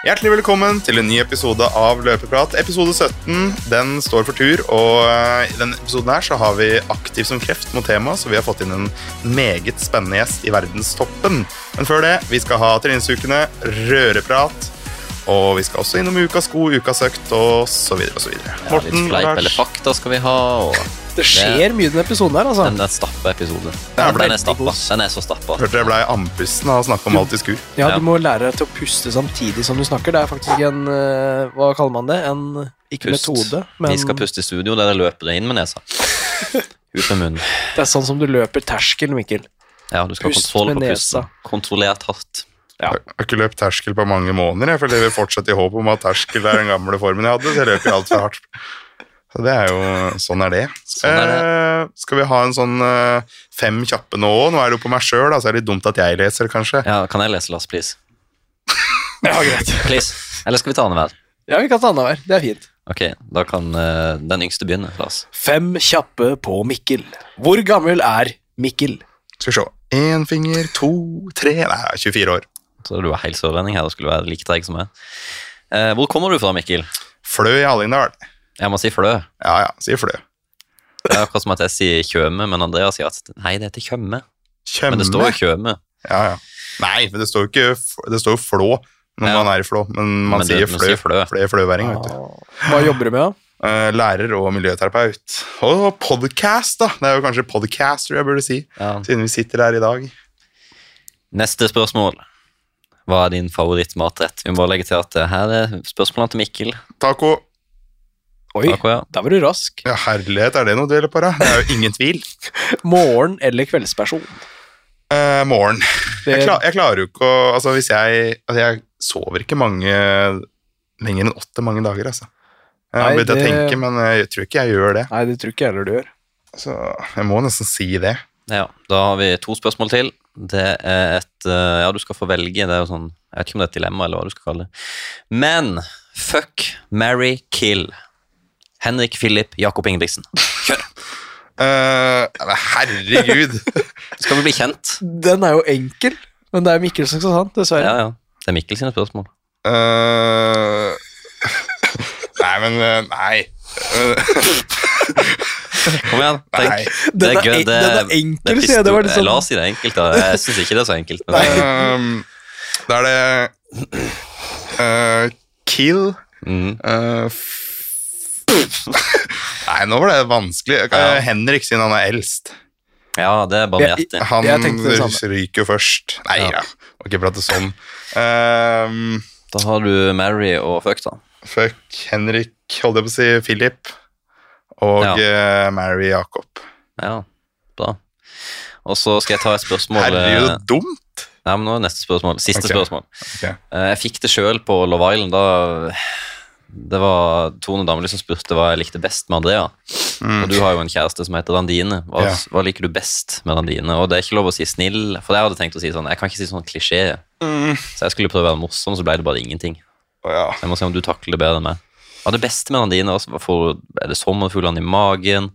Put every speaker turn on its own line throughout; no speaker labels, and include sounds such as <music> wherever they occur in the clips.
Hjertelig velkommen til en ny episode av Løpeprat. Episode 17 den står for tur, og eh, i denne episoden her så har vi Aktiv som kreft mot tema, så vi har fått inn en meget spennende gjest i verdenstoppen. Men før det, vi skal ha treningsukene, røreprat, og vi skal også innom ukas sko, ukas økt og så videre og så videre.
Ja, litt fleip eller fakta skal vi ha. Og
Det skjer mye i denne episoden her, altså.
den, den stappa episode.
Ja,
Den, er stappa. Den er så stappa.
Hørte jeg ble andpusten av å snakke om alt i skur.
Ja. Du må lære deg til å puste samtidig som du snakker. Det er faktisk en eh, Hva kaller man det? En ikke
Pust.
metode, men
Vi skal puste i studio, dere løper inn med nesa. <laughs> Ut med munnen.
det er sånn som du løper terskel, Mikkel.
Ja, du skal ha kontroll
med
på
nesa.
pusten. Kontrollert hardt.
Ja.
Jeg har ikke løpt terskel på mange måneder, jeg, føler jeg vil fortsette i håp om at terskel er den gamle formen jeg hadde, så jeg løper altfor hardt. Så det er jo, Sånn er det.
Sånn er det.
Eh, skal vi ha en sånn eh, fem kjappe nå òg? Nå er det jo på meg sjøl, så er det litt dumt at jeg leser, kanskje.
Ja, Kan jeg lese, Lars, please? <laughs>
Ja, greit.
Please. Eller skal vi ta annenhver?
Ja, vi kan ta annenhver. Det er fint.
Ok, da kan eh, den yngste begynne, Lars.
Fem kjappe på Mikkel. Hvor gammel er Mikkel?
Skal vi se. Én finger, to, tre Nei, er 24 år.
Så du var helt sørlending her og skulle være like treig som meg. Eh, hvor kommer du fra, Mikkel?
Flø i Hallingdal.
Jeg må si Flø.
Ja ja, sier Flø.
Det er akkurat som at jeg sier Kjøme, men Andreas sier at nei, det heter.
Tjøme.
Men det står jo Kjøme.
Ja, ja. Nei, men det står jo ikke Det står jo Flå når
Ja.
man er i Flå, men man
Men det-
sier
man sier Flø.
Er fløværing, vet du.
Hva jobber du med, da?
Eh, lærer og miljøterapeut. Og podcast, da. Det er jo kanskje podcaster jeg burde si,
Ja.
siden vi sitter her i dag.
Neste spørsmål. Hva er din favorittmatrett? Vi må bare legge til at eh, her er spørsmålene til Mikkel.
Taco.
Oi,
Taco, ja.
der var du rask.
Ja, herlighet, er det noe du gjelder på, da? Det er jo ingen tvil. <laughs>
Morgen- eller kveldsperson?
Eh, morgen.
Det,
Jeg, klar, jeg klarer jo ikke å Altså, hvis jeg Altså, jeg sover ikke mange lenger enn åtte mange dager, altså. Jeg har begynt
å
tenke, men jeg tror ikke jeg gjør det.
Nei, det tror ikke jeg heller du gjør.
Så jeg må nesten si det.
ja. Da har vi to spørsmål til. Det er et eh, Ja, du skal få velge. Det er jo sånn Jeg vet ikke om det er et dilemma, eller hva du skal kalle det. Men fuck, marry, kill. Henrik Philip Jakob Ingebrigtsen. Kjør! <laughs>
Uh, herregud! <laughs>
Skal vi bli kjent?
Den er jo enkel, men det er Mikkel som skal den, dessverre.
Ja, ja. Det er Mikkel sine spørsmål.
Uh, <laughs> nei, men Nei. <laughs>
Kom igjen, tenk.
Nei.
Det
er
gøy,
Det, den er enkel, sier jeg. Det var sånn-
La oss si det er enkelt. Da. Jeg syns ikke det er så enkelt. Men det er-
Um, da er det uh, Kill mm. uh, Nei, nå var det vanskelig.
Ja.
Henrik, siden han er eldst.
Ja, det er barmhjertig.
Han
Jeg tenkte
ryker jo først. Nei,
Ja.
ja. må ikke prate sånn. Um,
Da har du Mary og fuck, da.
fuck Henrik, holdt jeg på å si, Philip. Og
Ja.
uh, Mary Jakob.
Ja, bra. Og så skal jeg ta et spørsmål
Herregud,
det
så dumt!
Nei, men nå er neste spørsmål. Siste
okay.
spørsmål.
Ok.
Eh, Jeg fikk det sjøl på Love Island. Da det var Tone Damli som spurte hva jeg likte best med Andrea.
Mm.
Og du har jo en kjæreste som heter Randine. Hva,
Ja.
hva liker du best med Randine? Og det er ikke lov å si snill, for jeg hadde tenkt å si sånn Jeg kan ikke si sånn klisjé.
Mm.
Så jeg skulle prøve å være morsom, så ble det bare ingenting.
Oh, ja.
Jeg må se om du takler det bedre enn meg. Hva er det beste med Nadine hva er det sommerfuglene i magen?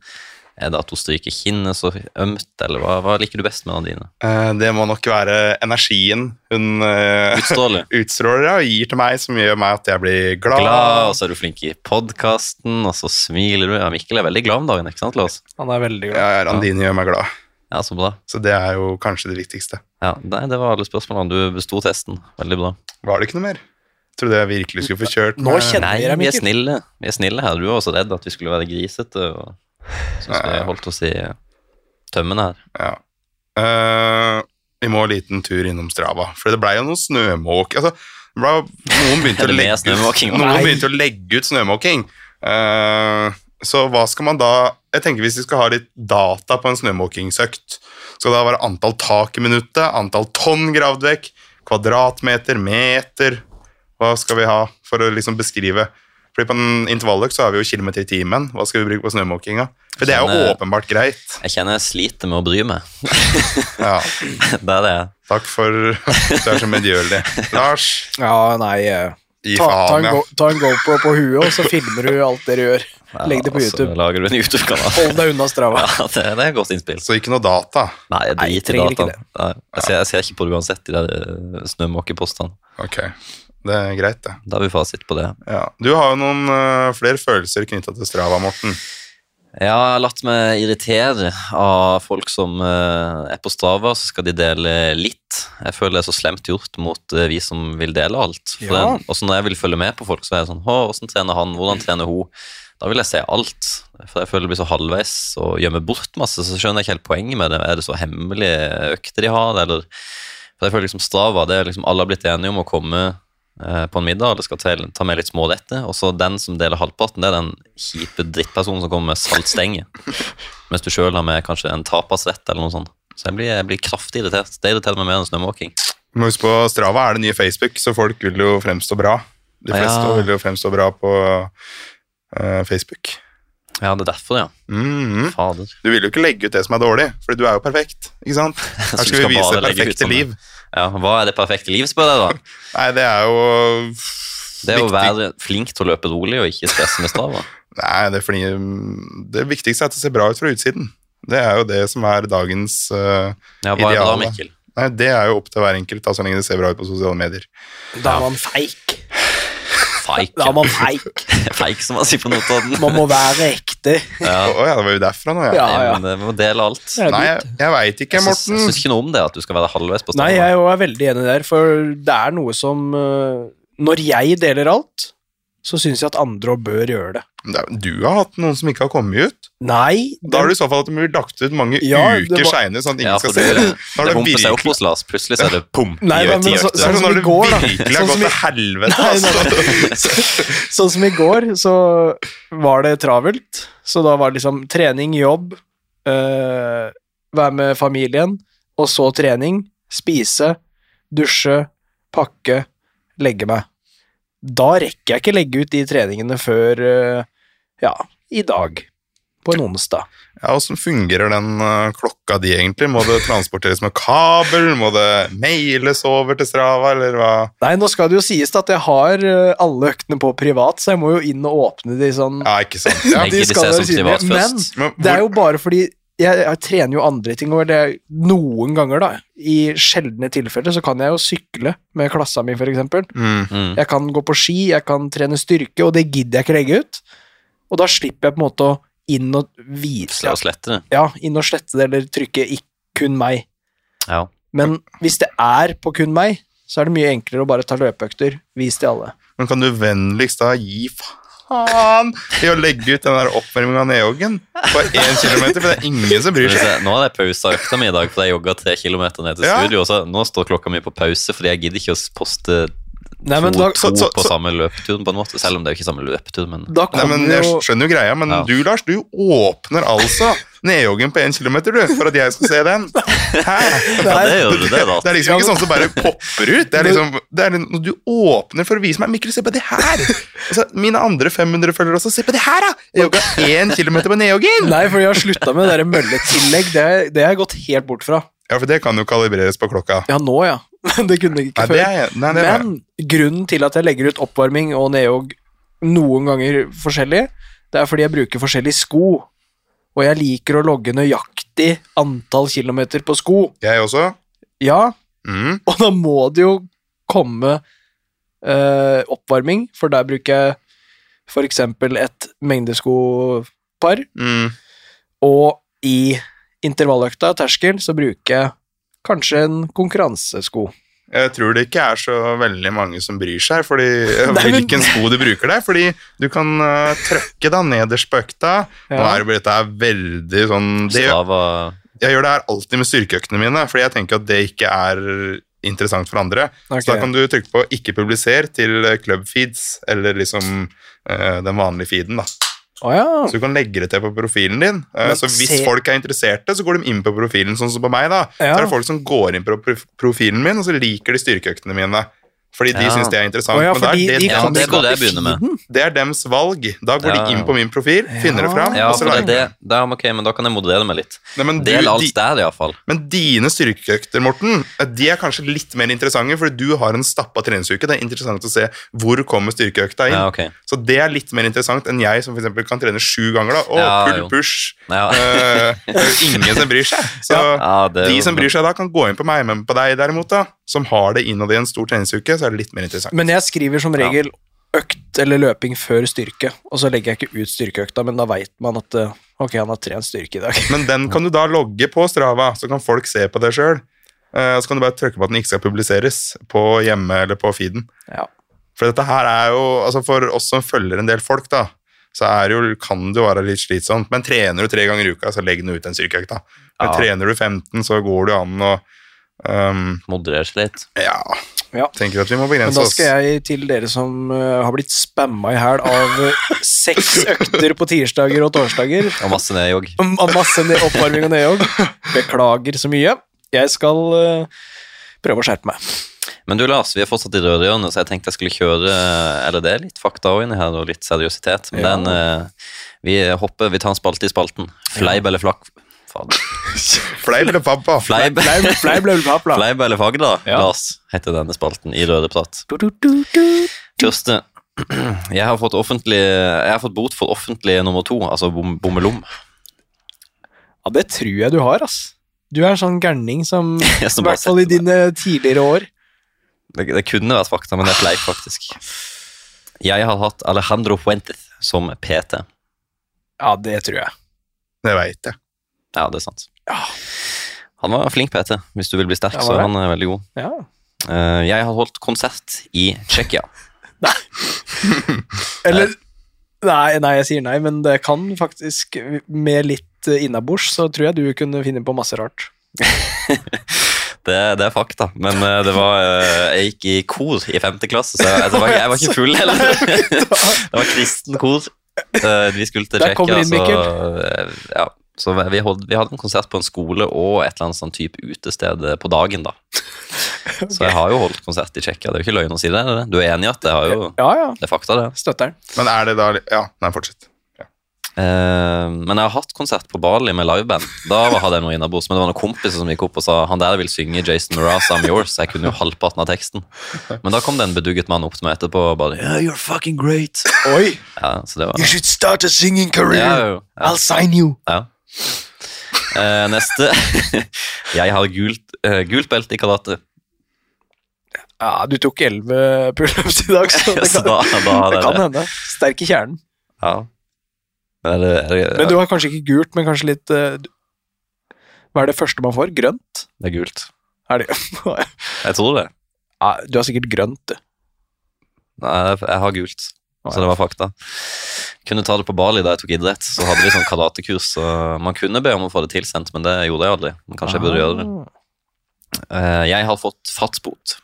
Er det at hun stryker kinnet så ømt, eller hva, hva liker du best med Nadine?
Eh, det må nok være energien hun eh,
Utstråler. <laughs>
utstråler ja, og gir til meg, som gjør meg at jeg blir glad.
Glad, og så er du flink i podkasten, og så smiler du. Ja, Mikkel er veldig glad om dagen, ikke sant, Lars?
Han er veldig glad.
Ja, Randine gjør meg glad.
Ja, så bra.
Så det er jo kanskje det viktigste.
Ja, nei, det var alle spørsmålene. Du besto testen. Veldig bra.
Var det ikke noe mer? Trodde jeg virkelig skulle få kjørt
Nå kjenner-
Nei,
vi
er snille. Vi er snille her. Du var også redd at vi skulle være grisete. og Syns vi holdt oss i tømmene her.
Ja. Uh, vi må en liten tur innom Strava, for det blei jo noe snømåk. Altså, ble, noen begynte <laughs> å legge noen begynte å legge ut snømåking. Uh, så hva skal man da Jeg tenker Hvis vi skal ha litt data på en snømåkingsøkt, skal det da være antall tak i minuttet, antall tonn gravd vekk, kvadratmeter, meter Hva skal vi ha for å liksom beskrive Fordi På en intervalløkt så har vi jo kilometer i timen. Hva skal vi bruke på snømåkinga? For det er jo åpenbart greit.
Jeg kjenner jeg sliter med å bry meg. <laughs>
Ja,
det er det.
Takk for at du er så medgjørlig. Lars,
Ja, nei eh,
gi
ta, ta, en
ja.
go, ta en GoPro på huet, og så filmer du alt dere gjør. Legg det på YouTube.
Så lager du en YouTube-kanal.
Hold deg unna Strava. <laughs>
Ja, det, det er godt innspill.
Så ikke noe data.
Nei, jeg driter i. Nei, Jeg ser, jeg ser ikke på det uansett, de der eh, snømåkepostene.
Ok. Det er greit, det.
Da har vi fasit på det.
Ja. Du har jo noen uh, flere følelser knytta til Strava, Morten.
Ja, jeg har latt meg irritere av folk som uh, er på Strava, så skal de dele litt. Jeg føler det er så slemt gjort mot uh, vi som vil dele alt. For
Ja.
den, også når jeg vil følge med på folk, så er jeg sånn Å, hvordan trener han? Hvordan trener hun? Da vil jeg se alt. For jeg føler det blir så halvveis og gjemmer bort masse, så skjønner jeg ikke helt poenget med det. Er det så hemmelige økter de har, eller For jeg føler liksom Strava, det er liksom alle har blitt enige om å komme på en middag, eller skal ta, ta med litt småretter, og så den som deler halvparten, det er den kjipe drittpersonen som kommer med saltstenger. <laughs> Mens du sjøl har med kanskje en tapasrett eller noe sånt. Så jeg blir, jeg blir kraftig irritert. Det irriterer meg mer enn snømåking.
Men husk på Strava er det nye Facebook, så folk vil jo fremstå bra. De
Ja.
fleste vil jo fremstå bra på uh, Facebook.
Ja, det er derfor, ja.
Mhm.
Fader.
Du vil jo ikke legge ut det som er dårlig, fordi du er jo perfekt. ikke sant? <laughs> Her
skal,
skal vi vise perfekte
liv.
liv.
Ja, Hva er det perfekte liv, spør jeg da? <laughs>
Nei, det er jo
Det er å være flink til å løpe rolig og ikke stresse med strava. <laughs>
Nei, det, fordi, det viktigste er at det ser bra ut fra utsiden. Det er jo det som er dagens uh,
Ja, hva er bra. Mikkel?
Nei, Det er jo opp til hver enkelt, da, så lenge det ser bra ut på sosiale medier.
Da er man feik.
Feik.
Da er man feik. <laughs>
Feik, som man sier på Notodden.
Man må være ekte.
Ja,
Oh, ja, det var jo derfra nå, ja.
Ja, ja.
men det må dele alt.
Nei, jeg, jeg veit ikke, Morten.
jeg syns ikke noe om det, at du skal være halvveis på stedet.
Nei, jeg er veldig enig der, for det er noe som øh, Når jeg deler alt, så syns jeg at andre òg bør gjøre det.
Du har hatt noen som ikke har kommet ut.
Nei,
Da har du i så fall at du blir lagt ut mange
Ja,
uker
var-
seinere, sånn at ingen
Ja,
skal se
det, <laughs>
det.
det, det seg opp hos Lars. Plutselig så er det pum.
Nei,
i
men så-
Så
sånn som i går, da. Sånn som i-
helvete.
Nei,
Altså. <laughs>
Sånn som i går, så var det travelt. Så da var det liksom trening, jobb, øh, være med familien, og så trening, spise, dusje, pakke, legge meg. Da rekker jeg ikke legge ut de treningene før øh, ja, i dag. På en onsdag.
Ja, Åssen fungerer den uh, klokka di egentlig? Må det transporteres med kabel? Må det mailes over til Strava, eller hva?
Nei, nå skal det jo sies at jeg har øh, alle øktene på privat, så jeg må jo inn og åpne de sånn
Ja, ikke sant. Ja.
De
skal
seg
være
som
men-.
Men
Det er jo bare fordi jeg, jeg trener jo andre ting, og det er noen ganger, da, i sjeldne tilfeller, så kan jeg jo sykle med klassa mi, eksempel.
mm,
Mm.
Jeg kan gå på ski, jeg kan trene styrke, og det gidder jeg ikke legge ut. Og da slipper jeg på en måte å inn og vise
Slå og slette det.
Ja, inn og slette det, eller trykke kun meg'.
Ja.
Men hvis det er på kun meg, så er det mye enklere å bare ta løpeøkter. Vis til alle.
men kan du vennligst da gi faen i å legge ut den der oppvarminga av nedjoggen på én kilometer? For det er ingen som bryr seg.
Nå har jeg pausa økta mi i dag, for jeg jogga tre kilometer ned til
Ja.
studio. Og så nå står klokka mi på pause, fordi jeg gidder ikke å poste
Nei, men
to,
da,
to
så- så-
på
så-
samme løpetur, på en måte. Selv om det er jo ikke samme løpetur, men
da
Nei, men Jeg skjønner jo greia, men
Ja.
du Lars, du åpner altså nedjoggen på én kilometer du, for at jeg skal se den. Hæ?
ja, det gjør du, det, da.
Det er liksom ikke sånn som bare popper ut. Det er liksom, det er når du åpner for å vise meg Mikkel, se på det her! Altså, mine andre 500 følgere også. Se på det her, da! Jeg jogga én kilometer på nedjoggen!
Nei, for jeg har slutta med det der mølletillegg. Det, det har jeg gått helt bort fra.
Ja, for det kan jo kalibreres på klokka.
Ja, nå, ja. Det kunne jeg ikke
Nei,
før.
nei, det er,
Men grunnen til at jeg legger ut oppvarming og neog noen ganger forskjellig, det er fordi jeg bruker forskjellige sko. Og jeg liker å logge nøyaktig antall kilometer på sko.
jeg også.
Ja,
Mm.
og da må det jo komme eh, oppvarming, for der bruker jeg eksempel et mengdeskopar,
Mm.
og i intervalløkta, terskel, så bruker jeg kanskje en konkurransesko.
Jeg tror det ikke er så veldig mange som bryr seg fordi <laughs>
Nei,
hvilken sko du bruker der, fordi du kan uh, trøkke da nederst på økta. Nå er det dette er veldig sånn det, Jeg gjør det her alltid med styrkeøktene mine, fordi jeg tenker at det ikke er interessant for andre.
Okay.
Så da kan du trykke på 'ikke publiser' til eh, club feeds, eller liksom uh, den vanlige feeden. da.
Å ja.
Så du kan legge det til på profilen din. Eh,
Men
så hvis
se-
folk er interesserte, så går de inn på profilen, sånn som på meg. da.
Ja.
Så er det folk som går inn på profilen min, og så liker de styrkeøktene mine. Fordi de
Ja.
syns det er interessant.
Ja,
men det er
de,
det,
de
Ja,
kan
det jeg
det er dems valg. Da går
Ja.
de inn på min profil, finner det fram,
Ja,
og så
for det, er det, da, men da kan jeg modellere meg litt.
Nei, men, du,
alt
de,
der, iallfall.
men dine styrkeøkter, Morten, eh, de er kanskje litt mer interessante, fordi du har en stappa treningsuke. Det er interessant å se hvor kommer styrkeøkta inn.
Ja, okay.
Så det er litt mer interessant enn jeg som for eksempel kan trene sju ganger. da. Å,
Ja,
pull push.
Ja.
Det jo ingen som bryr seg. <laughs> Så
Ja, det
de som bryr seg da, kan gå inn på meg, men på deg derimot, da, som har det innad i en stor treningsuke, så er det litt mer interessant.
Men jeg skriver som regel økt eller løping før styrke, og så legger jeg ikke ut styrkeøkta, men da veit man at eh, ok, han har trent styrke i dag.
Men den kan du da logge på Strava, så kan folk se på det sjøl. Så kan du bare trykke på at den ikke skal publiseres på hjemme eller på feeden.
Ja.
For dette her er jo, altså for oss som følger en del folk, da, så jo, kan det jo være litt slitsomt. Men trener du tre ganger i uka, så legg den ut en styrkeøkt. Men
Ja.
trener du 15, så går det an å um,
Modereres litt.
Ja,
Ja.
tenker at vi må
Men
oss.
da skal jeg til dere som uh, har blitt spamma i hæl av eh, seks økter på tirsdager og torsdager,
Og masse nedjogg.
Og masse ned- oppvarming og nedjogg. Beklager så mye. Jeg skal uh, prøve å skjerpe meg.
Men du Lars, vi er fortsatt i rødhjørnet, så jeg tenkte jeg skulle kjøre Eller det er litt fakta òg inni her, og litt seriøsitet. Men
Ja.
den, vi hopper, vi tar en spalte i spalten. Fleip eller flakk Fader. <laughs>
Fleip eller pappa?
Fleip,
Fleip, fleip, fleip,
eller fagda,
Ja.
Lars, heter denne spalten i Rødeprat. Første Jeg har fått, offentlig, jeg har fått bot for offentlig nummer to, altså bom, bommelom.
Ja, det tror jeg du har, ass. Du er en sånn gærning som <laughs> I
som
hvert fall i dine tidligere år.
Det, det kunne vært fakta, men det er fleip, faktisk. Jeg har hatt Alejandro Fuentes som PT.
Ja, det tror jeg.
Det veit jeg.
Ja, det er sant.
Ja.
Han var flink PT. Hvis du vil bli sterk,
Ja,
så er han veldig god.
Ja.
Uh, jeg har holdt konsert i Tsjekkia. <laughs>
Eller nei, nei, jeg sier nei, men det kan faktisk Med litt innabords så tror jeg du kunne finne på masse rart. <laughs>
Det, det er fakta, men eh, det var, eh, jeg gikk i kor i femte klasse, så jeg, var, jeg var ikke full heller. <laughs> Det var kristen kor. Vi skulle til Tsjekkia, så, ja, så vi, holdt, vi hadde en konsert på en skole og et eller annet sånn type utested på dagen, da. <laughs> Så jeg har jo holdt konsert i Tsjekkia, det er jo ikke løgn å si det. er det? Du er enig i at det, har jo,
Ja, ja.
det er fakta, det?
Støtter.
Men er det da Ja, nei, fortsett.
Eh, men jeg har hatt konsert på Bali med liveband. Da hadde jeg noe innabords, men det var noen kompiser som gikk opp og sa han der vil synge Jason Mraz I'm Yours. Jeg kunne jo halvparten av teksten. Men da kom det en bedugget mann opp til meg etterpå og bare Yeah, you're fucking great.
Oi!
Ja, så det var
You should start a singing career!
ja,
I'll sign you!
ja. Eh, neste. <laughs> jeg har gult, uh, gult belte i karate.
Ja, du tok elleve pullups i dag, så <laughs> det
Så
kan,
da, da
det kan hende. Sterk i kjernen.
Ja. Men det, det,
Men du har kanskje ikke gult, men kanskje litt uh, Hva er det første man får? Grønt?
det er gult.
Er det <laughs>
Jeg tror det.
ja, Du har sikkert grønt, du.
Nei, jeg har gult. Så det var fakta. Kunne ta det på Bali da jeg tok idrett. Så hadde vi sånn karatekurs. Så man kunne be om å få det tilsendt, men det gjorde jeg aldri. Men kanskje jeg burde gjøre det. Eh, Jeg har fått fartsbot.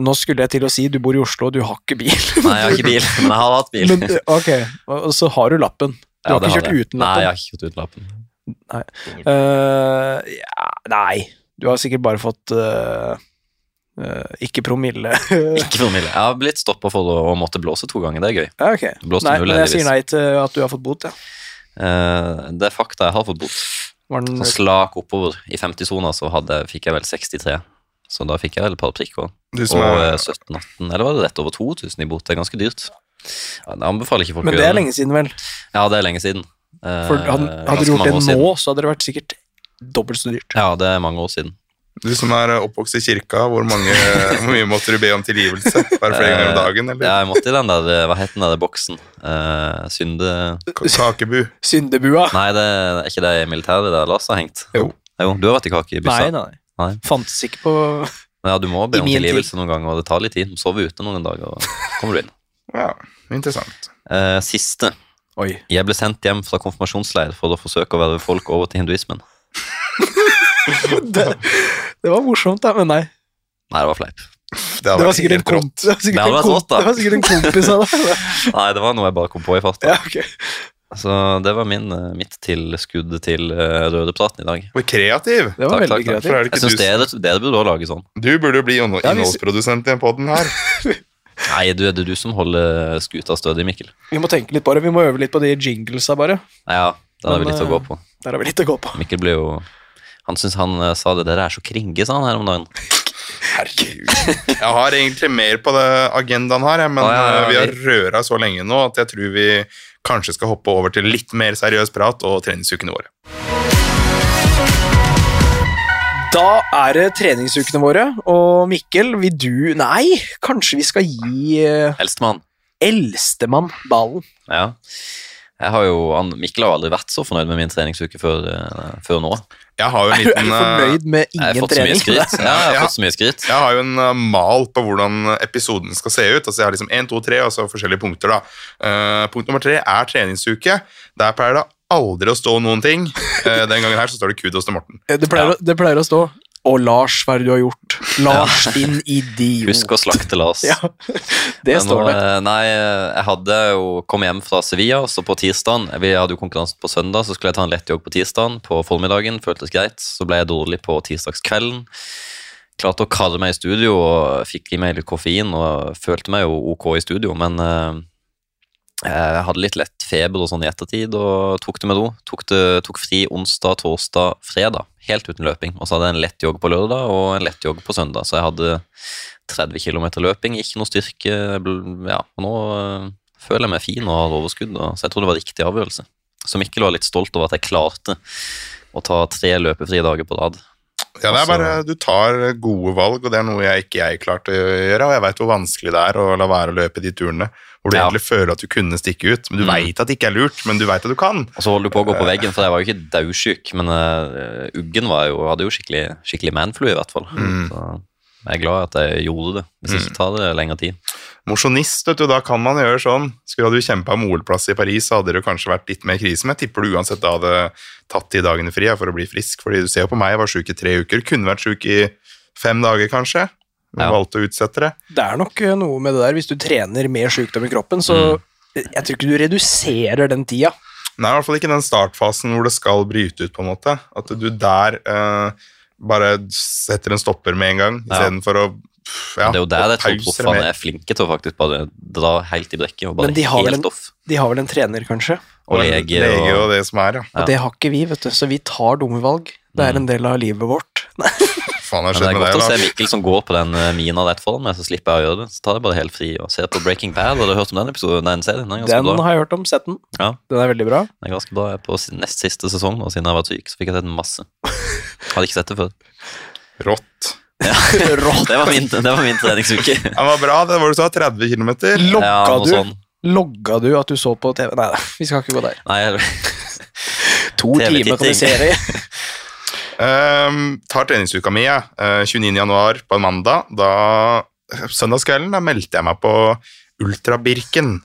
Nå skulle jeg til å si du bor i Oslo, og du har ikke bil. <laughs>
Nei, jeg har ikke bil, <laughs> men jeg har hatt bil.
Men, eh, ok, og så har du lappen. Du
Ja,
har ikke kjørt
har
uten
Nei, jeg har ikke kjørt uten lappen.
Eh, ja, nei, du har sikkert bare fått eh, ikke promille. <laughs>
Ikke promille. Jeg har blitt stoppa for å, måtte blåse to ganger. Det er gøy.
ja, ok.
Blåste
Nei,
null,
men jeg sier nei til at du har fått bot, ja.
Eh, Det er fakta. Jeg har fått bot.
Var den,
slak oppover. I 50-sona så hadde, fikk jeg vel 63. Så da fikk jeg vel et par prikker. Og
er
eh, 17-18, eller var det rett over 2000 i bot? Det er ganske dyrt. Ja, Det anbefaler ikke folk
men det er lenge siden, vel?
Ja, det er lenge siden. Eh,
For hadde, hadde du gjort det nå,
siden.
så hadde det vært sikkert dobbelt så dyrt.
Ja, det er mange år siden.
Du som er oppvokst i kirka, hvor, mange, <laughs> hvor mye måtte du be om tilgivelse? Bare flere ganger om dagen,
Ja, jeg måtte i den der, eh, hva het den der boksen? Uh, synde...
Kakebu.
Syndebua?
Nei, det er ikke det i militæret der Lars har hengt?
Jo.
Jo, du har vært i kakebussa?
Nei, nei.
Nei.
Fantes ikke på <laughs>
ja, du må be om tilgivelse noen ganger, og det tar litt tid. Sove ute noen dager, og kommer du inn. <laughs>
Ja, interessant.
Eh, siste.
Oi.
Jeg ble sendt hjem fra konfirmasjonsleir for å forsøke å verve folk over til hinduismen. <laughs>
Det, det var morsomt, da, men nei.
Nei, det var fleip.
Det
Det var sikkert en,
helt
det var sikkert
Det hadde
en,
vært rått, da.
det var sikkert en kompis av deg. <laughs>
Nei, det var noe jeg bare kom på i farta.
Ja, okay.
Så det var min, eh, mitt tilskudd til uh, Rødepraten i dag.
Men kreativ.
Det var
Takk,
veldig
takk,
kreativ. det
Jeg syns
du,
det, det burde du lage sånn.
du burde jo bli innholdsprodusent i den podden her. <laughs>
Nei, du, det er du som holder skuta stødig, Mikkel.
Vi må tenke litt på det. Vi må øve litt på de jinglesa, bare.
Ja, der har vi litt å
eh,
gå på.
Der har vi litt å gå på.
Mikkel blir jo Han syns han eh, sa det. der er så kringe, sa han her om dagen.
Herregud.
Jeg har egentlig mer på det agendaen her, men
ah, ja, ja,
ja, vi har røra så lenge nå at jeg tror vi kanskje skal hoppe over til litt mer seriøs prat og treningsukene våre.
Da er det treningsukene våre, og Mikkel, vil du Nei, kanskje vi skal gi eh,
Eldstemann.
eldstemann ballen.
Ja. Jeg har jo, Mikkel har aldri vært så fornøyd med min treningsuke før, eh, før nå.
Jeg har jo en
liten, er du
eh,
fornøyd med
Jeg har
ingen
fått så mye
trening?
skryt. Ja, jeg har
Ja.
fått så mye skryt.
Jeg har jo en uh, mal på hvordan episoden skal se ut. Altså Jeg har liksom 1, 2, 3 og så forskjellige punkter. da. Uh, punkt nummer tre er treningsuke. Der pleier det aldri å stå noen ting. Uh, den gangen her så står det kudos til Morten.
Det pleier, ja. det pleier å stå Å, Lars, hva er det du har gjort? Lars, din idiot.
Husk å slakte Lars. <laughs>
Ja, det
Men
står det.
eh, Nei, jeg hadde jo kommet hjem fra Sevilla, så på tirsdagen Vi hadde jo konkurransen på søndag, så skulle jeg ta en lett jogg på tirsdagen. På formiddagen, føltes greit. Så ble jeg dårlig på tirsdagskvelden. Klarte å karre meg i studio og fikk i meg litt koffein og følte meg jo ok i studio, men eh, jeg hadde litt lett feber og sånn i ettertid og tok det med ro. Tok, det, tok fri onsdag, torsdag, fredag. Helt uten løping. Og så hadde jeg en lett jogg på lørdag og en lett jogg på søndag. Så jeg hadde 30 km løping, ikke noe styrke. Ja, og nå øh, føler jeg meg fin og har overskudd, så jeg tror det var riktig avgjørelse. Så Mikkel var litt stolt over at jeg klarte å ta tre løpefrie dager på rad.
Ja, det er
Altså-
bare, Du tar gode valg, og det er noe jeg ikke jeg klarte å gjøre. Og jeg veit hvor vanskelig det er å la være å løpe de turene hvor du
Ja.
egentlig føler at du kunne stikke ut. Men Du
Mm.
vet at det ikke er lurt, men du veit at du kan.
Og så holdt du på å gå på veggen, for jeg var jo ikke daudsjuk, men uh, uggen var jo, hadde jo skikkelig, skikkelig manflu i hvert fall.
Mm.
Så jeg er glad at jeg gjorde det. Hvis ikke tar det lengre tid.
Mosjonist, vet du, da kan man gjøre sånn. Skulle du kjempa om OL-plass i Paris, så hadde det kanskje vært litt mer krise. Men jeg tipper du uansett da hadde tatt de dagene fri for å bli frisk. Fordi du ser jo på meg, jeg var sjuk i tre uker. Kunne vært sjuk i fem dager, kanskje. Men
Ja.
valgte å utsette det.
Det er nok eh, noe med det der. Hvis du trener med sykdom i kroppen, så
Mm.
jeg tror ikke du reduserer den tida.
Nei, i hvert fall ikke den startfasen hvor det skal bryte ut, på en måte. At du der eh, bare setter en stopper med en gang,
Ja.
istedenfor å ja,
det er jo der jeg tror proffene er flinke til å faktisk bare dra helt i brekket og bare
Men de har
helt
en-
off.
De har vel en trener, kanskje,
Og og
lege
og
og det som er, ja.
og det har ikke vi, vet du. Så vi tar dumme valg. Det er
Mm.
en del av livet vårt. <laughs>
Faen har
Men det er godt å se Mikkel som går på den eh, mina rett foran meg, så slipper jeg å gjøre det. Så tar jeg bare helt fri og ser på Breaking Bad. Har du hørt om den episoden? Den serien? Den
Den har jeg hørt om. Sett den.
Ja.
Den er veldig bra.
Den er ganske bra. Jeg er på sin- nest siste sesong og siden jeg har vært syk, så fikk jeg sett den masse. <laughs> Hadde ikke sett det før.
Rått.
Ja. <laughs> Det var min, det var min treningsuke. <laughs>
Han var bra, det var du sa, 30 km.
Logga
Ja,
du
sånn.
Logga du at du så på TV? Nei, nei, vi skal ikke gå der.
Nei, jeg-
To timer kan du se det i.
Um, tar treningsuka mi, jeg. Uh, 29. januar på en mandag. Da, søndagskvelden da meldte jeg meg på Ultrabirken.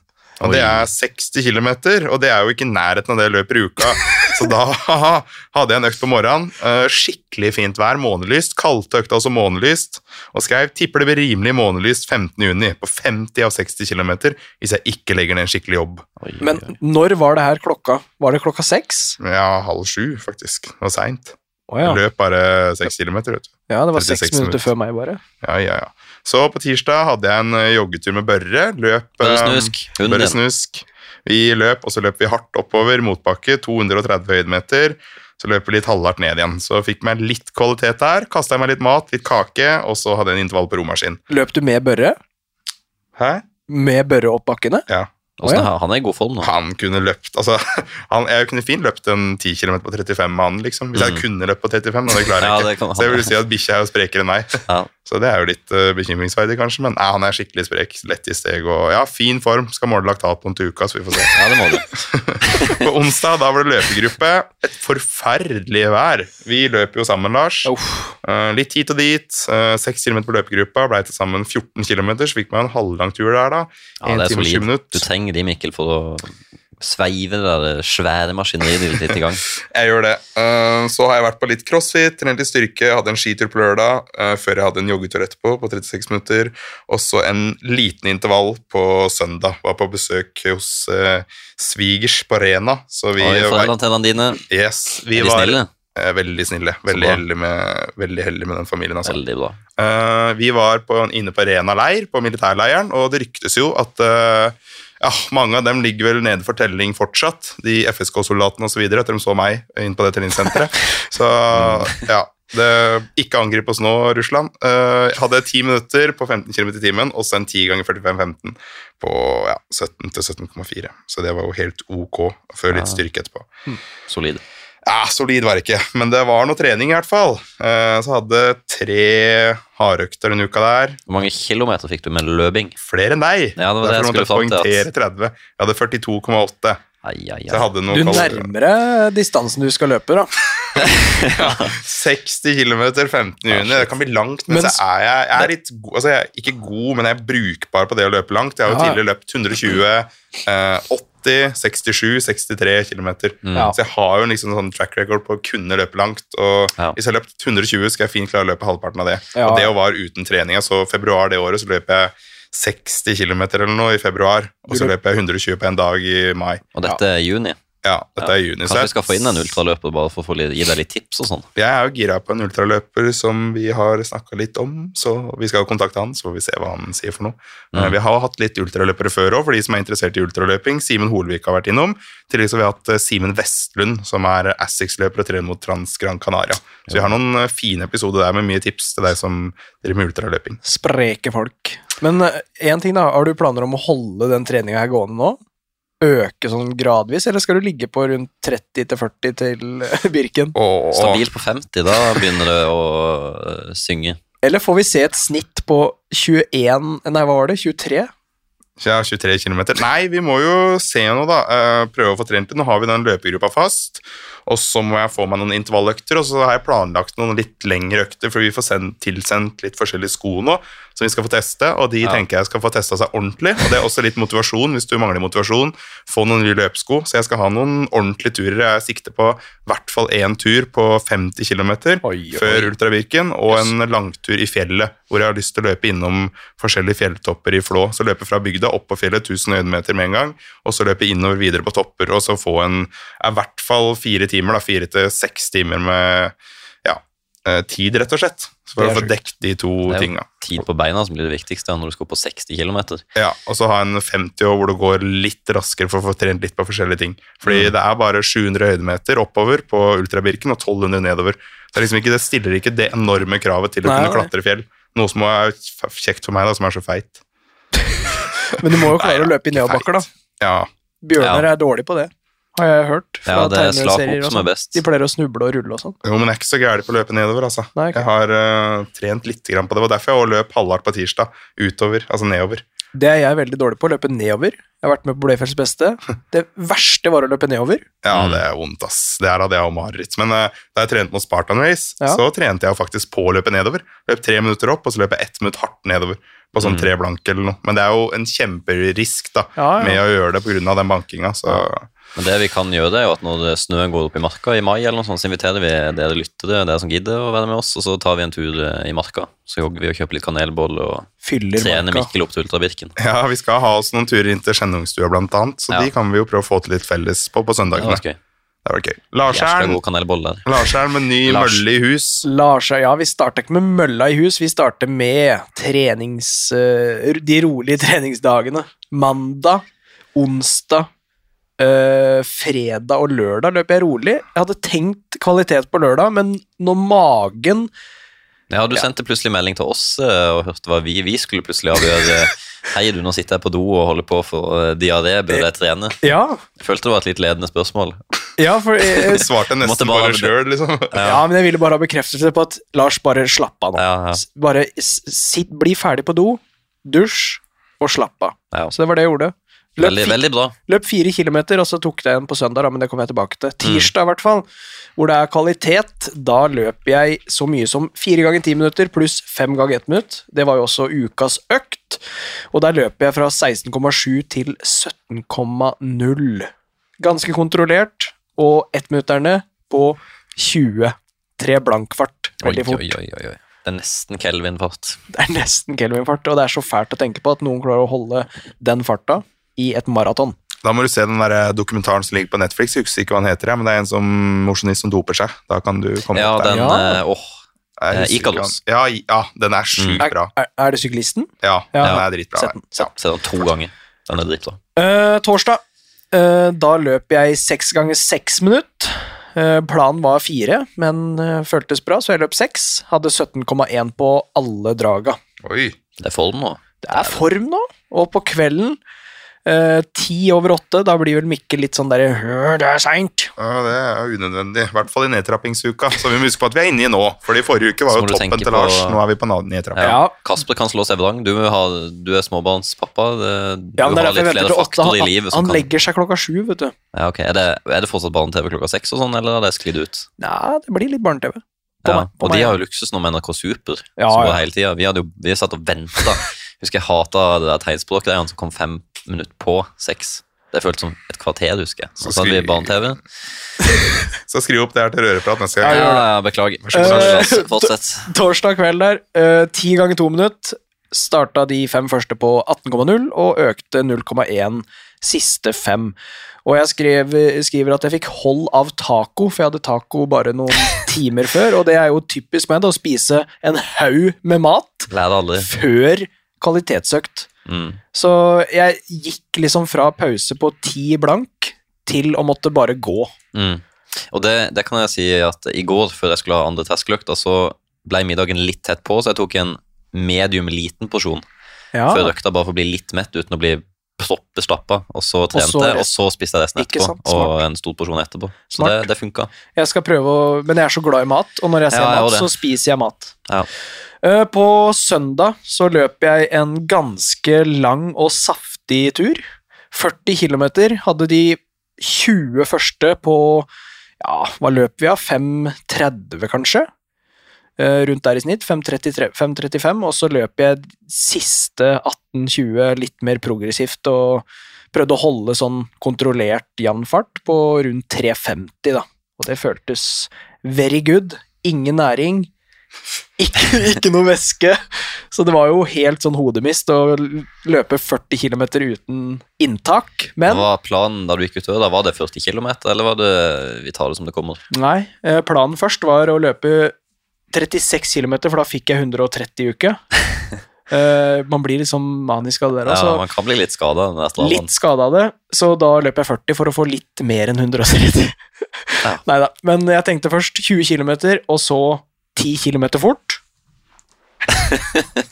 Og det er 60 km, og det er jo ikke i nærheten av det jeg løper i uka. <laughs> Så da <laughs> hadde jeg en økt på morgenen. Uh, skikkelig fint vær, månelyst. Kalte økta også månelyst. Og skrev 'tipper det blir rimelig månelyst 15. juni på 50 av 60 km hvis jeg ikke legger ned en skikkelig jobb.
Oi,
Men når var det her klokka? Var det klokka seks?
Ja, halv sju, faktisk. Det var seint.
Å ja.
Løp bare 6 kilometer, vet du.
ja, det var
36
seks minutter
minutter.
før meg, bare.
Ja, ja, ja. Så på tirsdag hadde jeg en eh, joggetur med Børre. Løp
Børre
eh,
Snusk, hunden
Børre. Snusk. Vi løp, og så løp vi hardt oppover, motbakke, 230 høydemeter. Så løp vi litt halvhardt ned igjen. Så fikk meg litt kvalitet der. Kasta meg litt mat, litt kake, og så hadde jeg en intervall på romaskin.
Løp du med Børre?
Hæ?
Med Børre opp bakkene?
Ja.
Å, ja.
Han er i god form nå.
Han kunne løpt Altså, <laughs> han, jeg kunne fint løpt en 10 km på 35 med han, liksom. Hvis jeg
Mm.
kunne løpt på 35, men det klarer jeg
ja,
ikke. Så jeg vil si at bikkja er jo sprekere enn meg.
Ja. <laughs>
Så det er jo litt uh, bekymringsverdig, kanskje. Men nei, han er skikkelig sprek. Lett i steg og ja, fin form. Skal måle laktat på en til uka, så vi får se. <laughs>
ja, det må du.
På onsdag da var det løpegruppe. Et forferdelig vær. Vi løper jo sammen, Lars. Eh, litt hit og dit. Uh, 6 km på løpegruppa. Blei til sammen 14 km, så fikk man en halvlang tur der, da.
Ja,
En
det er
time og 20 minutter.
De, Mikkel, for å sveive det der svære maskineriet ditt litt i gang. <laughs>
Jeg gjør det. Eh, så har jeg vært på litt crossfit, trent litt styrke, hadde en skitur på lørdag eh, før jeg hadde en joggetur etterpå på 36 minutter. Og så en liten intervall på søndag. Var på besøk hos uh, svigers på Rena. Så vi
Oi,
var,
dine,
yes, vi
er de
var
snille?
eh, veldig snille. Veldig heldig, med, veldig heldig med den familien. Altså.
Veldig bra.
Uh, vi var på, inne på Rena leir, på militærleiren, og det ryktes jo at eh, ja, mange av dem ligger vel nede for telling fortsatt, de FSK-soldatene osv., etter de så meg inn på det treningssenteret. <laughs> Så ja. Det, ikke angrip oss nå, Russland. Uh, hadde ti minutter på 15 km i timen, og så en 10 ganger 45-15 på ja, 17 til 17,4. Så det var jo helt ok, før litt styrke etterpå.
Solid.
Ja, solid var det ikke, men det var noe trening i hvert fall. Eh, så hadde tre hardøkter denne uka der.
Hvor mange kilometer fikk du med løping?
Flere enn deg.
Ja, det var
Derfor
det jeg
poengtere 30. Jeg hadde 42,8.
Ai, ai, ai.
Hadde noe
du nærmere distansen du skal løpe, da. <laughs>
ja, 60 km 15. juni. Det kan bli langt, men,
men
så er jeg, jeg er litt god altså Ikke god, men jeg er brukbar på det å løpe langt. Jeg har jo tidligere løpt 128 60, 67, 63 km.
Mm.
Så jeg har jo liksom sånn track record på å kunne løpe langt. Og
ja.
hvis jeg har løpt 120, skal jeg fint klare å løpe halvparten av det.
Ja.
Og det å være uten trening. Så februar det året så løp jeg 60 km eller noe i februar, og så
løp
jeg 120 på en dag i mai.
Og dette er juni?
Ja, dette er i juni.
Kanskje vi skal få inn en ultraløper bare for å få litt, gi deg litt tips og sånn.
Jeg er jo gira på en ultraløper som vi har snakka litt om, så vi skal jo kontakte han, så får vi se hva han sier for noe.
Mm.
Eh, Vi har hatt litt ultraløpere før òg, for de som er interessert i ultraløping. Simen Holvik har vært innom. I tillegg så har vi hatt eh, Simen Vestlund, som er Assix-løper og trener mot Trans Gran Canaria. Så vi har noen eh, fine episoder der med mye tips til deg som driver med ultraløping.
Spreke folk. Men én ting, da. Har du planer om å holde den treninga her gående nå? Øke sånn gradvis, eller skal du ligge på rundt 30-40 til eh, Birken?
Og,
Stabilt på 50, da begynner det å øh, synge.
Eller får vi se et snitt på 21 Nei, hva var det? 23?
Ja, 23 km. Nei, vi må jo se noe, da. Eh, Prøve å få trent det. Nå har vi den løpegruppa fast. Og så må jeg få meg noen intervalløkter, og så har jeg planlagt noen litt lengre økter, for vi får send, tilsendt litt forskjellige sko nå som vi skal få teste, og de
Ja.
tenker jeg skal få testa seg ordentlig. Og det er også litt motivasjon, hvis du mangler motivasjon. Få noen nye løpesko. Så jeg skal ha noen ordentlige turer. Jeg sikter på i hvert fall én tur på 50 km før Ultravirken, og en langtur i fjellet, hvor jeg har lyst til å løpe innom forskjellige fjelltopper i Flå. Så løpe fra bygda opp på fjellet 1000 høydemeter med en gang, og så løpe innover videre på topper, og så få en i hvert fall fire timer, da, fire til seks timer med ja, eh, tid, rett og slett. Så for å få dekket de to
Det
tinga.
tid på beina som blir det viktigste når du skal på 60 km.
Ja, og så ha en 50 år hvor det går litt raskere for å få trent litt på forskjellige ting. Fordi det er bare 700 høydemeter oppover på Ultrabirken og 1200 nedover. Det, er liksom ikke, det stiller ikke det enorme kravet til å
Nei,
kunne klatre fjell. Noe som er kjekt for meg, da, som er så feit. <laughs>
Men du må jo klare
Nei,
å løpe i nedoverbakker, da.
Ja,
Bjørnar er dårlig på det, har jeg hørt. fra
Ja, det er slak
tegneserier
opp som er
sånn.
best.
De pleier å snuble og rulle og sånn.
jo, men jeg er ikke så gæren på å løpe nedover, altså.
Nei, okay.
Jeg har uh, trent litt grann på det, og derfor jeg løp halvhardt på tirsdag. Utover, altså nedover.
Det er jeg veldig dårlig på, å løpe nedover. Jeg har vært med på Blefjells beste. Det verste var å løpe nedover.
Ja,
Mm.
det er vondt, ass. Det er hadde jeg har mareritt. Men eh, da jeg trente mot Spartan Race,
Ja.
så trente jeg faktisk på å løpe nedover. Løp tre minutter opp, og så løp jeg ett minutt hardt nedover. På sånn
Mm.
tre blanke eller noe. Men det er jo en kjemperisk da,
Ja, ja.
med å gjøre det pga. den bankinga. Så
Men det vi kan gjøre, det er jo at når snøen går opp i marka i mai, eller noe sånt, så inviterer vi dere lyttere, dere som gidder å være med oss, og så tar vi en tur eh, i marka. Så jogger vi og kjøper litt kanelboller og
Fyller
trener
marka.
Mikkel opp til Ultrabirken.
ja, vi skal ha oss noen turer inn til Skjennungstua blant annet, så
Ja.
de kan vi jo prøve å få til litt felles på på søndagene.
Ja.
Det var gøy. Larseren med ny
Lars.
mølle i hus.
Lars, ja, vi starter ikke med mølla i hus, vi starter med trenings... eh, de rolige <laughs> treningsdagene. Mandag, onsdag, eh, fredag og lørdag løper jeg rolig. Jeg hadde tenkt kvalitet på lørdag, men når magen
Ja, du sendte plutselig melding til oss uh, og hørte hva vi, vi skulle plutselig avgjøre. <laughs> Hei, du, nå sitter jeg på do og holder på for uh, diaré, bør jeg trene?
Ja,
Jeg følte det var et litt ledende spørsmål.
ja for jeg, <laughs>
Svarte nesten
bare-
bare sjøl, liksom.
Ja, men jeg ville bare ha bekreftelse på at Lars, bare slapp av nå.
Ja, ja.
Bare sitt, bli ferdig på do, dusj og slapp av.
Ja.
Så det var det jeg gjorde. Løp,
Veldig, veldig bra.
løp fire kilometer, og så tok det en på søndag, da, men det kommer jeg tilbake til.
Mm.
Tirsdag, i hvert fall, hvor det er kvalitet, da løper jeg så mye som fire ganger ti minutter pluss fem ganger ett minutt. Det var jo også ukas økt, og der løper jeg fra 16,7 til 17,0. Ganske kontrollert, og ettminutterne på 20. Tre blankfart. Veldig fort.
oi, oi, oi. Det er nesten Kelvin-fart.
Det er nesten Kelvin-fart, og det er så fælt å tenke på at noen klarer å holde den farta i et maraton.
Da må du se den der eh, dokumentaren som ligger på Netflix. Jeg husker ikke hva den heter, men det er en som mosjonist som doper seg. Da kan du komme
Ja,
opp der.
den
Ja.
den Åh, eh,
hva- Ja, ja, den er sjukt
Er,
bra.
er, er det syklisten?
Ja,
Ja.
den er dritbra.
Sett den,
Ja.
se den to ganger. Den er dritbra.
Uh, torsdag. Uh, da løp jeg seks ganger seks minutt. Uh, planen var fire, men eh, føltes bra, så jeg løp seks. Hadde 17,1 på alle draga.
Oi.
Det er form nå.
Det er form nå, og på kvelden Eh, Ti over åtte, da blir vel Mikkel litt sånn derre Det er seint.
Ja, Det er unødvendig, i hvert fall i nedtrappingsuka. Så vi må huske på at vi er inne i nå. For i forrige uke var jo toppen til Lars.
på-
Nå er vi på nedtrapping.
Ja.
Kasper kan slå Sevdang. Du, du er småbarnspappa. Du
Ja, er
har litt flere faktorer i livet.
han
han kan...
legger seg klokka sju, vet du.
Ja, okay. Er det, er det fortsatt barne-TV klokka seks, og sånn, eller har det sklidd ut?
Nei, det blir litt barne-TV.
Ja,
meg, og
og de har jo luksus nå med NRK Super.
Ja,
som går
ja.
hele tiden. Vi hadde jo vi satt og venta. <laughs> Husker jeg hata det der tegnspråket der, han som kom fem minutter på seks. Det føltes som et kvarter, husker jeg.
Så
hadde vi barne-TV. <laughs>
Så skriv opp det her til røreprat neste
Ja,
gang.
ja, beklager. oss Fortsett.
Torsdag kveld der, eh, ti ganger to minutt, Starta de fem første på 18,0 og økte 0,1 siste fem. Og jeg skrev, skriver at jeg fikk hold av taco, for jeg hadde taco bare noen <laughs> timer før. Og det er jo typisk meg, da, å spise en haug med mat før kvalitetsøkt.
Mm.
Så jeg gikk liksom fra pause på ti blank til å måtte bare gå.
Mm. Og det, det kan jeg si at i går, før jeg skulle ha andre terskeløkta, så ble middagen litt tett på, så jeg tok en medium liten porsjon
Ja,
før økta, bare for å bli litt mett uten å bli proppestappa. Og så trente
så
jeg, og så spiste jeg resten etterpå.
sant,
og en stor porsjon etterpå. Så
Smart.
det, det funka.
jeg skal prøve å Men jeg er så glad i mat, og når jeg ser
Ja,
mat, så spiser jeg mat.
Ja.
Eh, På søndag så løp jeg en ganske lang og saftig tur. 40 km hadde de 20 første på Ja, hva løp vi av? 5.30, kanskje? Eh, rundt der i snitt. 5.33 5.35, og så løp jeg siste 18.20 litt mer progressivt og prøvde å holde sånn kontrollert jevn fart på rundt 3.50, da. Og det føltes very good. Ingen næring. Ikke, ikke noe væske. Så det var jo helt sånn hodemist å løpe 40 km uten inntak. Men
Hva var planen da du gikk utøver? Da Var det 40 km, eller var det vi tar det som det kommer?
nei, eh, planen først var å løpe 36 km, for da fikk jeg 130 i uke. uh, <laughs> man blir liksom manisk av det der.
Ja,
altså.
man kan bli litt skada.
Litt skada av det, så da løper jeg 40 for å få litt mer enn 130.
Ja. <laughs>
Nei da, men jeg tenkte først 20 km, og så 10 km fort.